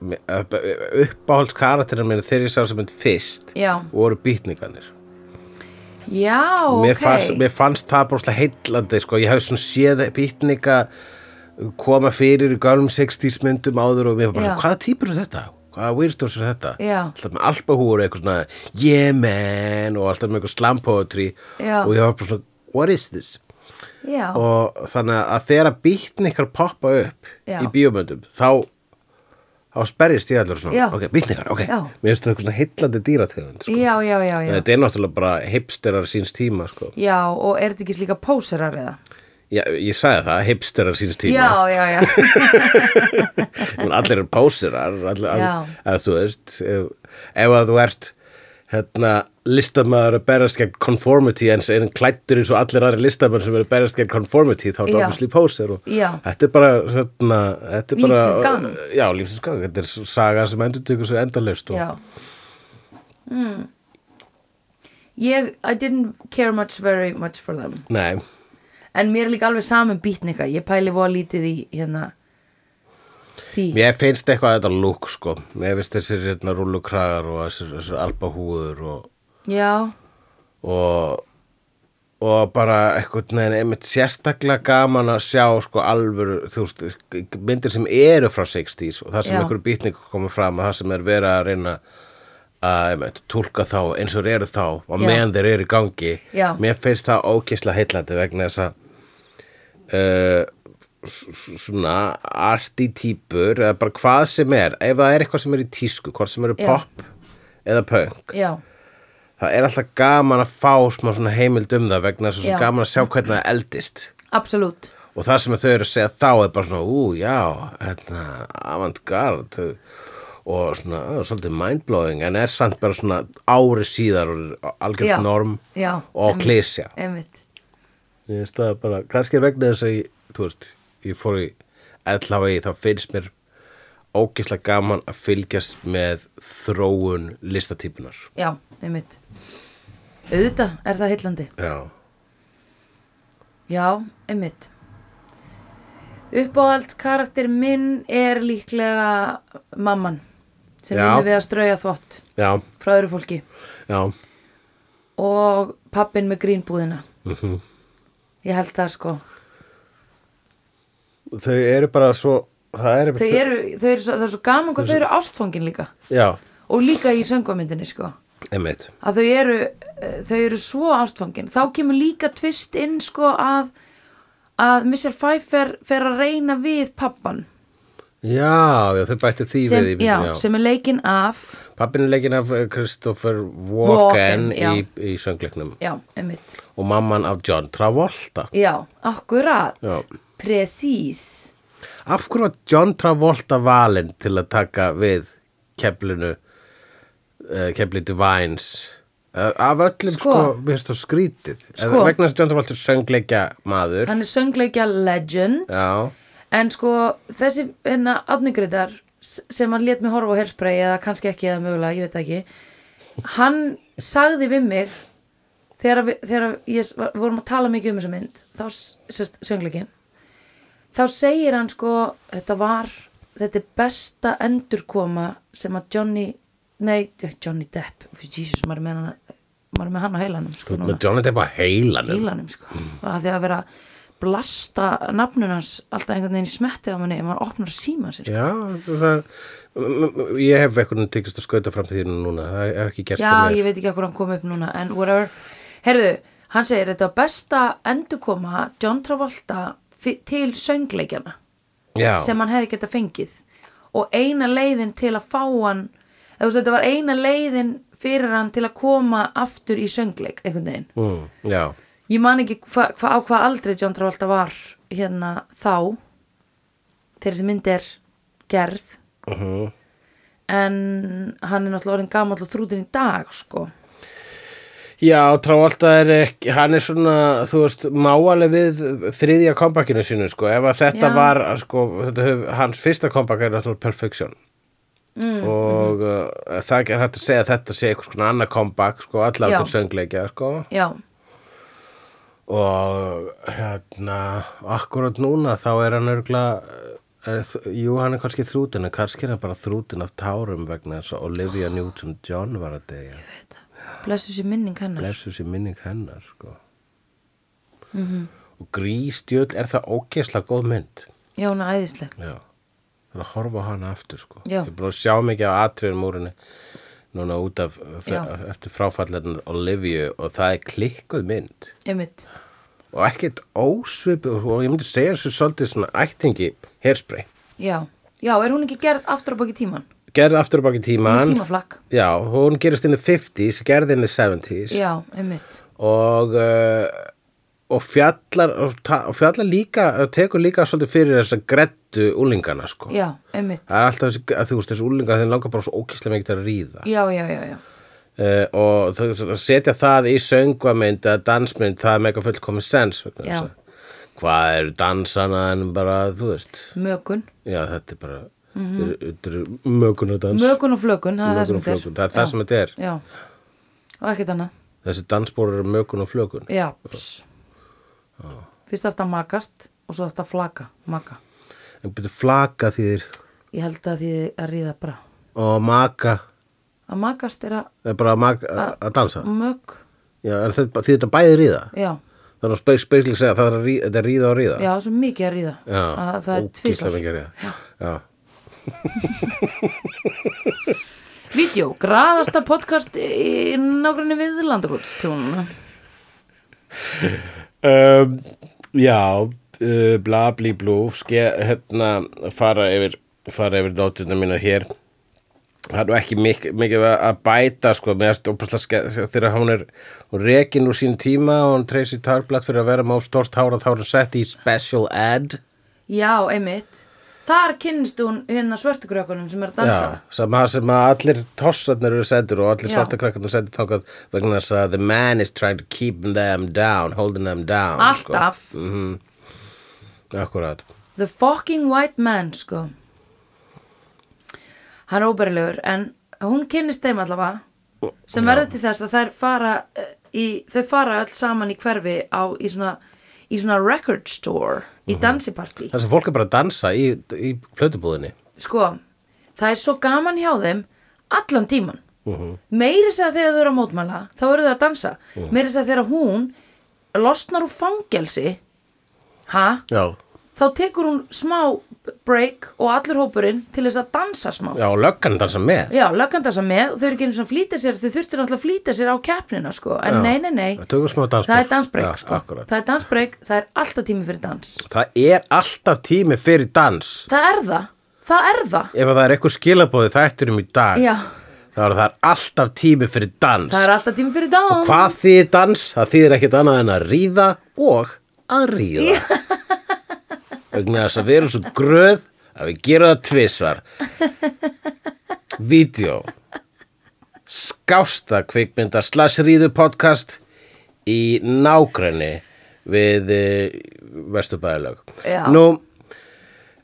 uppáhalds karakterinn minn þegar ég sá þessa mynd fyrst já, voru býtningarnir já, mér, ok fannst, mér fannst það broslega heillandi sko. ég hef svona séð býtninga koma fyrir í gálum 60s myndum áður og mér var bara, Já. hvaða típur er þetta? hvaða weirdos er þetta? Já. alltaf með alpahúur eitthvað svona yeah man og alltaf með eitthvað slam poetry Já. og ég var bara svona, what is this? Já, og þannig að þegar býtningar poppa upp Já. í bíómyndum þá þá sperrist ég allir svona Já. ok, býtningar, ok, Já. mér finnst það eitthvað svona heillandi dýrategund sko. já, já, já, já þetta er náttúrulega bara hipsterar síns tíma sko. Já, og er þetta ekki líka póserar eða? Já, ég sagði það, hipsterar síns tíma Já, já, já Men allir eru pósirar allir, Já. all, að þú veist ef, ef að þú ert hérna, listamæður að berast gegn conformity en, klættur eins og allir aðri listamæður sem eru berast gegn conformity þá er það obviously pósir og Já. þetta er bara hérna, þetta er bara, Lífsins gang. já, lífsins gang, þetta er saga sem endur tökur svo endalaust og, Já mm. Ég, I didn't care much very much for them nei, En mér er líka alveg saman býtnika Ég pæli voða lítið í hérna Því? Mér finnst eitthvað þetta lúk sko, mér finnst þessir hérna, rúlukragar og þessir, þessir albahúður og Já, og og bara eitthvað neginn einmitt sérstaklega gaman að sjá sko alvöru, þú veist, myndir sem eru frá 60s og það sem einhverju býtningu komið fram og það sem er verið að reyna að túlka þá eins og eru þá og meðan þeir eru í gangi. Já. mér finnst það ókislega heillandi vegna þess að uh, svona arti típur eða bara hvað sem er. Ef það er eitthvað sem er í tísku, hvort sem eru pop eða punk já, það er alltaf gaman að fá smá svona heimild um það vegna þess að gaman að sjá hvernig það eldist. Absolutt. Og það sem þau eru að segja þá er bara svona, ú, já, hérna, avantgard og svona, það er svolítið mindblowing en er samt bara svona ári síðar og algjörð norm já, og klísja ég veist það bara, kannski vegna þess að ég, þú veist, ég fór í LHI, þá finnst mér ógislega gaman að fylgjast með þróun listatýpunar já, einmitt. Auðvitað er það heillandi. Já, já, einmitt. Uppáhalds karakter minn er líklega mamman sem Já. vinnur við að strauja þvott já, frá öðru fólki. Já. Og pappin með grínbúðina. Mhm. Ég held það sko þau eru bara svo það er þau eru, þau eru, svo, það er svo gaman hvað þau eru ástfangin líka. Já, og líka í söngvamyndinni sko. Einmitt. Að þau eru, eh, þau eru svo ástfangin. Þá kemur líka tvist inn sko að að Mr. Pfeiffer fer að reyna við pappan já, já, þau bættu því sem, við í já, já. sem er leikinn af pappin er leikinn af eh, Christopher Walken, Walken í, í söngleiknum. Og mamman af John Travolta. Já, akkurat, Já. presís af hverju var John Travolta valinn til að taka við keflinu uh, kefli Divines uh, af öllum sko, Sko. mér finnst það skrítið Sko. Vegna þess að John Travolta er söngleikja maður hann er söngleikja legend já, En sko, þessi hérna átningriðar sem hann lét mig horfa á hairspray eða kannski ekki eða mögulega, ég veit ekki hann sagði við mig þegar, þegar ég, vorum að tala mikið um þessa mynd þá, sérst, söngleikin þá segir hann sko þetta var, þetta er besta endurkoma sem að Johnny nei, Johnny Depp Jesus, maður er með hann, maður er með hann á heilanum sko, Johnny Depp á heilanum heilanum sko að því að vera blasta nafnunans alltaf einhvern veginn smetti á manni ef maður opnar síma sér sko. já, það ég hef eitthvað tekist að skauta fram til þínu núna það hef ekki gerst já, fyrir mér. ég veit ekki hvað hann kom upp núna en whatever, heyrðu, hann segir þetta var besta endurkoma John Travolta til söngleikjana já, sem hann hefði geta fengið. Og eina leiðin til að fá hann veist, þetta var eina leiðin fyrir hann til að koma aftur í söngleik einhvern veginn. Mm, Ég man ekki hva, hva, á hvað aldrei John Travolta var hérna þá þegar þessi mynd er gerð. Uh en hann er náttúrulega orðin gamall og þrútin í dag sko. Já, Travolta er ekki, hann er svona, þú veist, máaleg við þriðja kompakinu sínu, sko, ef að þetta Já. var, sko, þetta hef, hans fyrsta kompak er náttúrulega Perfection mm, og uh, það er hægt að segja að þetta sé eitthvað svona annað kompak, sko, til söngleikja, sko, Já, og hérna, akkurat núna þá er hann örgla, er, jú, hann er kannski þrútin, en kannski er hann bara þrútin af tárum vegna þess að Olivia Newton-John var að deyja. Blessu sér minning hennar blessu sér minning hennar sko. Mhm. og grístjöld er það ógeðslega góð mynd Já, hún er æðisleg já, það er að horfa hana aftur sko. Ég búin að sjá mikið á atriðum úrinni núna út af eftir fráfallarinn Olivia og það er klikkuð mynd Einmitt. og ekkert ósvipu og ég myndi segja þessu svolítið svona ættingi hairspray Já, já, er hún ekki gerð aftur á baki tíman? Gerði aftur á baki Í tíman tímaflakk. Já, hún gerist inn í 50s gerði inn í 70s Já, einmitt. Og uh, og fjallar og, og fjallar líka og tekur líka svolítið fyrir þess að grettu úlingana sko. Já, einmitt. Það er alltaf þessi, að þú veist þessi úlingar þeir langar bara svo ókíslega mikið til að ríða. Já, já, já, já. Uh, og þú veist, að setja það í söngvamynd eða dansmynd það er mega fullkomið sens þess hvað eru dansana en bara þú veist? Mökun. Já þetta er bara þetta eru mögun og Mhm. Flökun, það er það sem þetta er. það er það sem þetta er. Já, og ekkert annað. Þessi dansbór eru mögun og flökun Já, pss. Fyrst þarf þetta að makast og svo þarf þetta að flaka, maka. En byrju flaka þýðir? Ég held að því að ríða bara. Og maka. Að makast er að er bara að, maka, að, að dansa? mög já, þetta, því þetta bæði ríða? Já, þannig að space space segja að þetta er ríða og ríða? Já, svo mikið að ríða. Já, að Það er að ríða. já. Vídeó, graðasta podcast í nágrinni við landakotstún Um, já uh, bla bli blú hérna fara yfir fara yfir nótuna mína hér. Það er nú ekki mik mikið að bæta sko, þegar hún er rekin úr sín tíma og hún treysi tarblatt fyrir að vera með stort hára þá er hún sett í special ad Já, einmitt Þar kynnist hún hérna svörtukrökkunum sem er að dansa. Já, sem að, sem að allir tossarnir eru sendur og allir svartakrakkarnir sendur þangað vegna þess að the man is trying to keep them down, holding them down Alltaf. sko. mm Akkurat. The fucking white man, sko. Hann er óbærilegur en hún kynnist þeim allavega sem verður til þess að þær fara eh, í, þau fara öll saman í hverfi á, í svona, í svona record store í Mhm. dansipartí Það sem fólk er bara að dansa í, í plötubúðinni sko, það er svo gaman hjá þeim allan tíman Mhm. meiri segja þegar þau eru að mótmæla þá eru þau að dansa, Mhm. meiri segja þegar hún losnar úr fangelsi ha, Já, þá tekur hún smá break og allur hópurinn til þess að dansa smá. Já og löggan dansa með. Já, löggan dansa með og þau eru ekki eins og flýta sér þau þurftu náttúrulega að flýta sér á keppnina sko. en Já. nei, nei, nei, Það það er dansbreak Já, sko. það er dansbreak, það er alltaf tími fyrir dans. Það er alltaf tími fyrir dans. Það er það, það er það. Ef það er eitthvað skilabóði þætturum í dag Já, þá er það alltaf tími fyrir dans. Það er alltaf tími fyrir dans. Hvað þýðir dans? Það þýðir ekkert annað en að ríða og að ríða vegna þess að við erum svo gröð að við gerum það tvisvar. Vídeó. Skásta kvikmynda slash ríðu podcast í nágræni við vesturbæðalög Já. Nú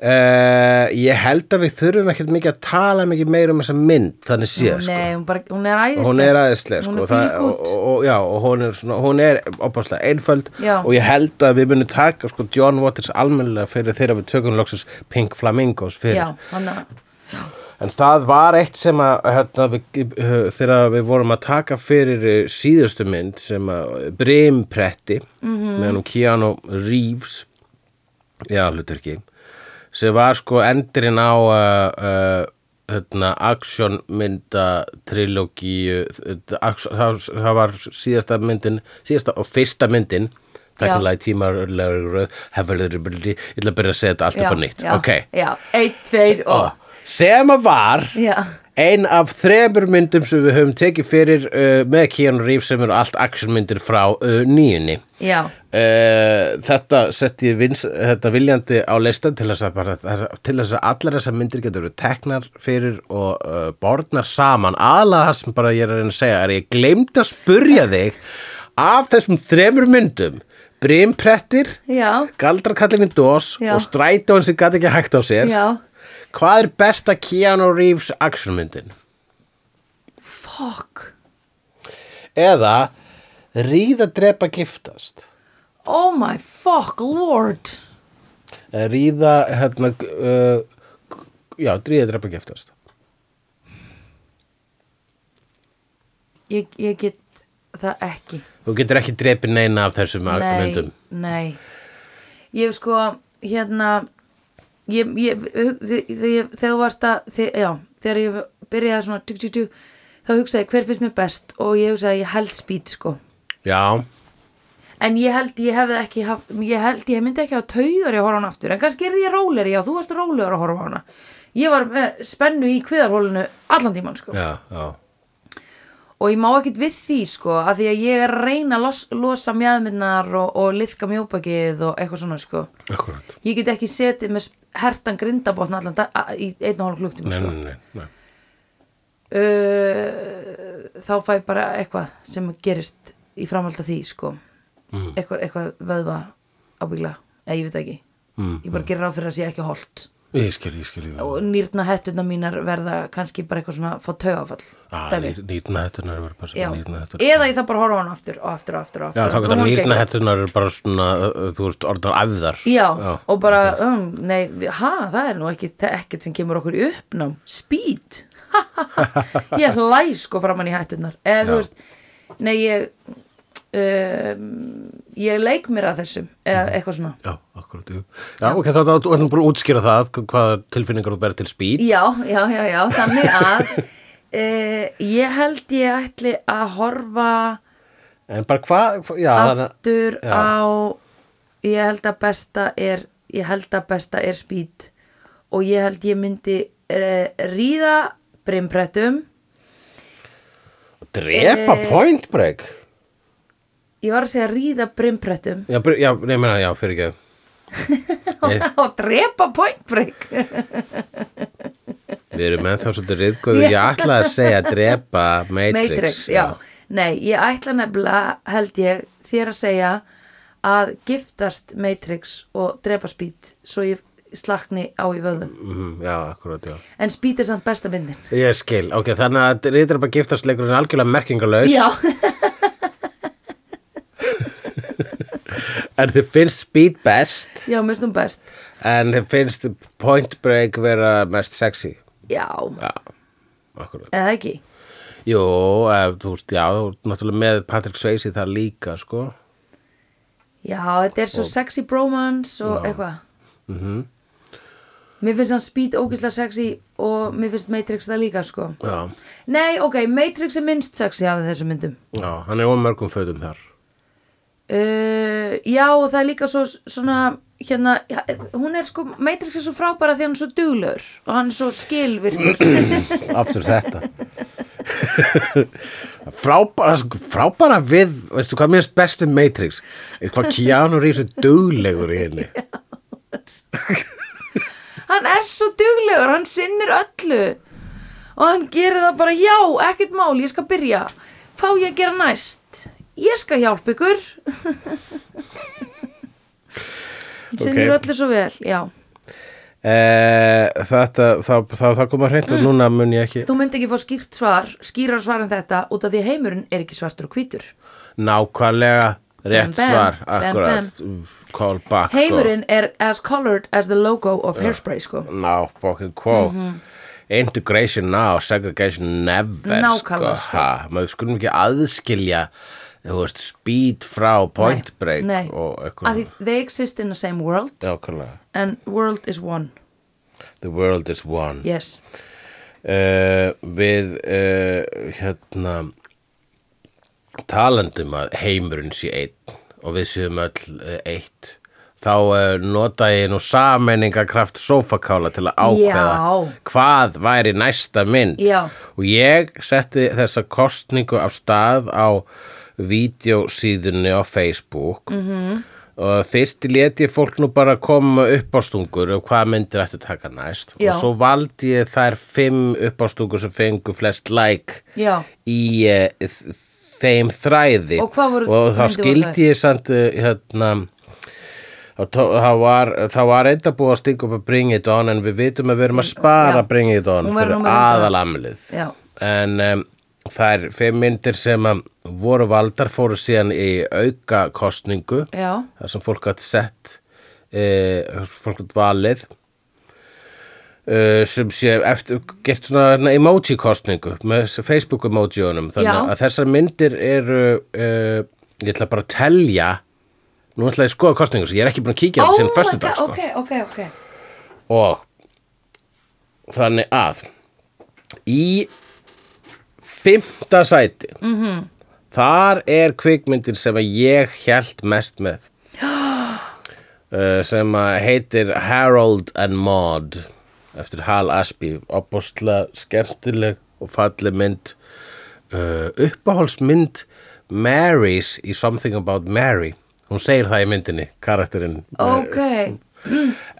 Uh, ég held að við þurfum ekkert mikið að tala mikið meira um þessa mynd þannig séð sko. Hún, bara, hún er æðisleg. Hún er aðeinsleg Hún sko, og, og, og hún er, hún er opaslega einföld Já. og ég held að við munum taka sko, John Waters almennilega fyrir þegar við tökum loksins Pink Flamingos fyrir. Já, en það var eitt sem að hérna, við, uh, þegar við vorum að taka fyrir uh, síðustu mynd sem að Brimpretti mm -hmm. með hann Keanu Reeves. Já, hlutur ekki sem var sko endurinn á uh, uh, hérna, actionmynda trilógíu það, það var síðasta myndin síðasta og fyrsta myndin þekkulega í tímarlegur röð hefur ég ætla að byrja að segja þetta allt upp á nýtt. já, ok, Já, eitt, tveir og sem að var Já, ein af þremur myndum sem við höfum tekið fyrir uh, með Keanu Reeves sem eru allt actionmyndir frá uh, nýjunni. Já, Uh, þetta setti vins, þetta viljandi á listan til þess að, bara, til þess að allar þessar myndir getur verið teknar fyrir og uh, borðnar saman. Aðlega það sem bara ég er að reyna að segja er ég gleymd að spurja þig af þessum þremur myndum. Brimprettir, já, Galdrakallin í dós Já. og Strætóin sem gæti ekki hægt á sér. Já hvað er besta Keanu Reeves actionmyndin? Fuck. Eða ríða drepa giftast. Oh my fuck lord. Eða ríða hérna uh, já, ríða drepa giftast. Ég, ég get það ekki. Þú getur ekki drepið neina af þessum Nei, myndum. nei. Ég sko, hérna ég, ég, þegar þegar að þe- já, þegar ég byrjaði svona tuk, tuk, tuk, þá hugsaði hver finnst mér best? Og ég hugsaði ég held speed sko. Já, en ég held ég hefði ekki haf, ég held ég myndi ekki hafa taugar í að horfa á hana aftur. En kannski er ég róleri, já þú varst rólegur að horfa hana. Ég var með spennu í kviðarhólinu allan tíman sko. Já, já og ég má ekkit við því sko að því að ég er að reyna að los, losa mjöðminnar og, og liðka mjóbakið og eitthvað svona sko. Akkurat. Ég get ekki setið með hertan grindabotn allan í einn og hálf klukktíma nei, sko. uh, þá fæ bara eitthvað sem gerist í framhald af því sko. Mm. eitthvað, eitthvað vöðva ábyggla eða ég veit ekki. Mm, ég bara gerir ráð fyrir að sé ekki holt ég skil, ég skil ég og nýrna hettuna mínar verða kannski bara eitthvað svona fá taugafall ah, dæmi. nýrna hettunar er bara Já. svona nýrna hettunar eða ég það bara að horfa á hann aftur og aftur og aftur og já, aftur þá og getur hún nýrna geggjað. hettunar er bara svona þú veist, orðnar æfðar Já, Já. og bara, um, nei, ha, það er nú ekki, ekkert sem kemur okkur í uppnám Speed Ég hlæ sko framann í hættunar Eða þú Já. veist, nei, ég um, Ég leik mér að þessum Eða Mhm. eitthvað svona já, akkurat, jú. já, ok, þá erum bara að útskýra það hvaða tilfinningar þú berð til speed Já, já, já, já, þannig að uh, Ég held ég ætli að horfa en bara hvað, hva, já, aftur já. á ég held að besta er ég held að besta er speed og ég held ég myndi uh, ríða brimprettum Drepa Eh. point break ég var að segja ríða brimprettum. Já, br- já, nei, meina, já, fyrir ekki. Og drepa point break. Við erum ennþá svolítið riðgóðu Ég ætlaði að segja drepa Matrix, Matrix, já. Nei, ég ætla nefnilega, held ég, þér að segja að giftast Matrix og drepa Speed svo ég slakni á í vöðum. Mhm, Já, akkurat, já. En Speed er samt besta myndin. Ég skil, ok, þannig að riðdrepa giftastleikurinn er algjörlega merkingalös Já, En þið finnst speed best já, mér stum best. En þið finnst point break vera mest sexy Já, Já, eða ekki. Jú, ef, þú veist, já, þú ert náttúrulega með Patrick Swayze þar líka, sko Já, þetta er svo sexy bromance og eitthvað. Mhm. Mér finnst hann Speed ógeðslega sexy og mér finnst Matrix það líka, sko. Já, Nei, ok, Matrix er minnst sexy af þessum myndum. já, hann er ómörgum fötum þar Uh, já og það er líka svo svona hérna, hún er sko Matrix er svo frábæra því hann er svo duglur og hann er svo skilvirkur. Aftur þetta. Frábæra, sko, frábæra við Veistu hvað mér er bestu Matrix? Er hvað Keanu Reeves er duglegur í henni. Hann er svo duglegur, hann sinnir öllu. Og hann gerir það bara já, ekkert mál, ég skal byrja. Hvað á ég að gera næst ég skal hjálpa ykkur. Sinnir Ok. öllu svo vel já, eh, Þetta, þá, þá, þá koma hreint og núna mun ég ekki þú myndi ekki fá skýrt svar skýrar svar en þetta út af því að heimurinn er ekki svartur og hvítur. Nákvæmlega rétt Bam, bam, svar bam, Akkurat, call back sko. heimurinn er as colored as the logo of hairspray sko. Ná, fucking quo Integration now, segregation never Nákvæmlega, sko. sko. Ha, maður skulum ekki aðskilja þú veist, speed frá point Nei, break nei. og að eitthvað they exist in the same world. Nákvæmlega. And world is one. The world is one. Yes, uh, Við uh, hérna talandum að heimurinn sé einn og við séum öll uh, eitt. Þá nota ég nú sameiningakraft sófakála til að ákveða Já. hvað væri næsta mynd. Já. og ég setti þessa kostningu af stað á vídeosíðunni á Facebook Mhm. -hmm. og fyrst lét ég fólk nú bara koma upp á stungur og hvað myndir ætti að taka næst Já. og svo valdi ég þær fimm upp á stungur sem fengu flest like já, í uh, þeim þræði Og og þá skildi ég samt uh, hérna það var, það var enda búið að stinga upp að Bring It On en við vitum að við erum að spara Já. Bring It On Hún verður fyrir aðalamlið en um, þær fimm myndir sem voru valdar fóru síðan í auka kostningu já, þar sem fólk hatt sett e, fólk hatt valið e, sem sé eftir, gert svona hérna, emoji kostningu með Facebook emojiunum þannig Já. að þessar myndir eru e, ég ætla bara að telja nú ætla ég að skoða kostningu sem ég er ekki búin að kíkja á Oh my föstudag God, sko. ok, ok, ok og þannig að í fymta sæti. -hmm. Mhm. þar er kvikmyndir sem ég held mest með. Uh, sem heitir Harold and Maude. Eftir Hal Ashby. Opbústlega skemmtileg og falleg mynd. Uh, uppáhalsmynd Marys í Something About Mary. Hún segir það í myndinni, karakterinn. Ok.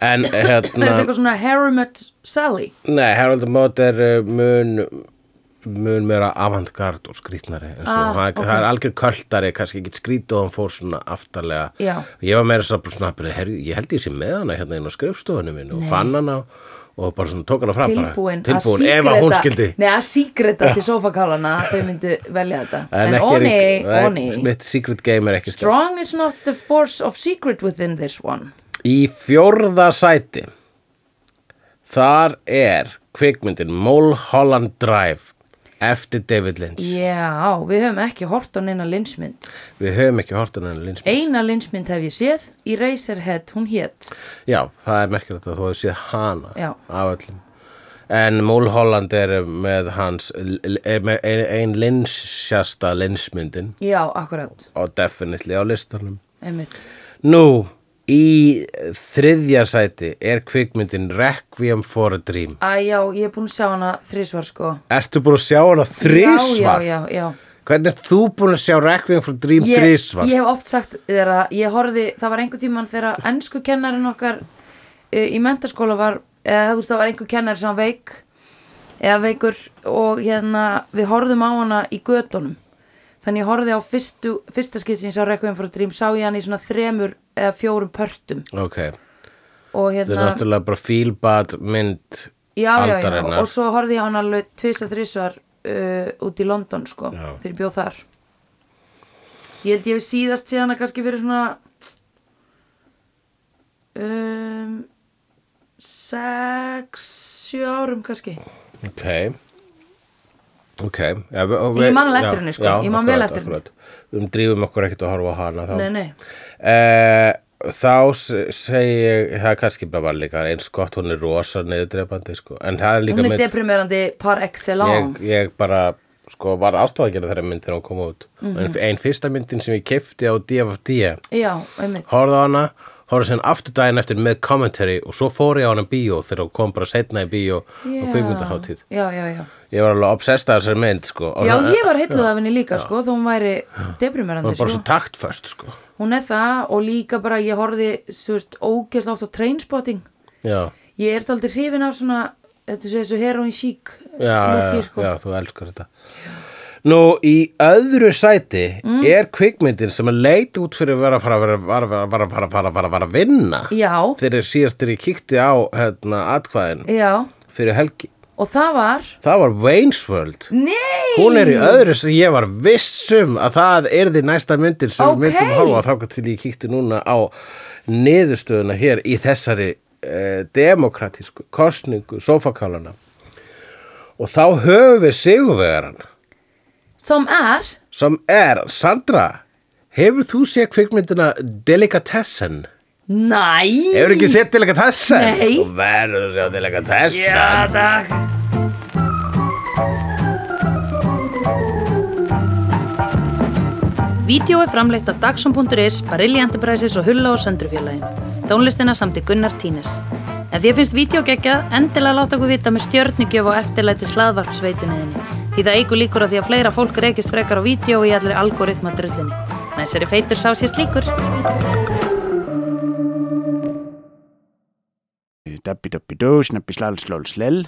En er þetta hérna eitthvað svona Harry met Sally? Nei, Harold and Maude er uh, mun mun meira avantgard og skrítnari en svo, Ah, það, ok. það er algjör kvöldari kannski ekki skrít og hann fór svona aftarlega. Já. ég var meira svona ég held ég sé með hana hérna inn á skrifstofunum minn og fann hana og bara svona tók hana fram tilbúin, bara, tilbúin ef að hún skildi. Nei, að síkreta til sofakálana þau myndu velja þetta. En nei, ekki sterkt. Strong is not the force of secret within this one. Í fjórða sæti þar er kvikmyndin Mulholland Drive eftir David Lynch. Já, við höfum ekki hort á neina linsmynd við höfum ekki hort hann en linsmynd Eina linsmynd hef ég séð í Razorhead, hún hét. Já, það er merkilegt að þú hefur séð hana Já. af öllum. En Mulholland er með hans, er með ein, ein linsjasta linsmyndin Já, akkurat, og definitely á listanum. einmitt. Nú, Í þriðja sæti er kvikmyndin Requiem for a Dream. Æ, já, ég er búin að sjá hana þrísvar sko Ertu búin að sjá hana þrísvar? Já, já, já, já. Hvernig ert þú búin að sjá Requiem for a Dream Ég, þrísvar? ég hef oft sagt þér að ég horfði, það var einhver tímann þegar ennsku kennarinn okkar uh, í mentaskóla var, eða þú veist það var einhver kennari sem var veik eða veikur og hérna við horfðum á hana í götunum þannig ég horfði á fyrstu, fyrsta skið sem Requiem for a Dream, sá ég hann í svona þremur eða fjórum pörtum. Ok, og þetta er hérna, náttúrulega bara fílbad mynd já, já, já, og svo horfði ég á hann alveg tvist að þrísvar uh, út í London sko, Já. þegar ég bjóð þar. Ég held ég hef síðast síðan að kannski fyrir svona um, sex sjö árum kannski. Ok. Ok. Ja, og Ég við- man alveg eftir henni, sko. Ég man vel akkurat, eftir henni. akkurat. Við drýfum okkur ekkert að horfa á hana þá. Nei, nei, Eh, Þá se- segi ég það er kannski bara líka eins gott hún er rosa niðurdrepandi sko. en það er líka hún er mynd deprimerandi par ég, excellence. Ég bara sko, var ástæðagjörð þeirra mynd þegar hún kom út. Mhm. en ein fyrsta myndin sem ég kefti á DFD horfði á hana horfði sen aftur daginn eftir með commentary og svo fór ég á hana í bíó þegar hún kom bara setna í bíó og Já. kvikmyndaháttíð já, já, já ég var alveg obsessed af þessari mynd sko. Já, það- ég var heilluð af henni líka, sko, þó hún væri hún deprimerandi, var bara sko. svo taktföst sko. Hún er það og líka bara, ég horfði, ógeðslega oft á trainspotting. já, Ég er aldrei hrifin af svona, þetta svo þessu heroin chic já, já, sko. já, þú elskar þetta Nú, í öðru sæti Mm. er kvikmyndin sem að leit út fyrir að vera að vinna. Já, þegar síðast þegar ég kíkti á hérna, atkvæðin já, fyrir helgi. Og það var, það var Wayne's World. Nei! hún er í öðru sem ég var vissum að það er því næsta myndin sem við myndum á þá til ég kíkti núna á niðurstöðuna hér í þessari eh, demokratísku kostningu sofakálana og þá höfum við sigurvegaran Som er, sem er, Sandra hefur þú séð kvikmyndina Delicatessen? næ! Hefur ekki séð Delicatessen? Nei. Þú verður að sjá Delicatessen Já, takk. Vídeó er framleitt af Dagsum.is, Barilli Enterprises og Hulla og Söndrufjörlægin. Tónlistina samt í Gunnar Tínes. Ef því finnst vídeo geggja, endilega láta okkur vita með stjörnigjöf og eftirlæti slaðvarpsveitunniðinni. Því það eigur líkur að því að fleira fólk reykist frekar á vídeo í allir algoritma drullinni. Næsari feitur sá sér slíkur. Dabbi dabbi dó, snabbi slal slól slell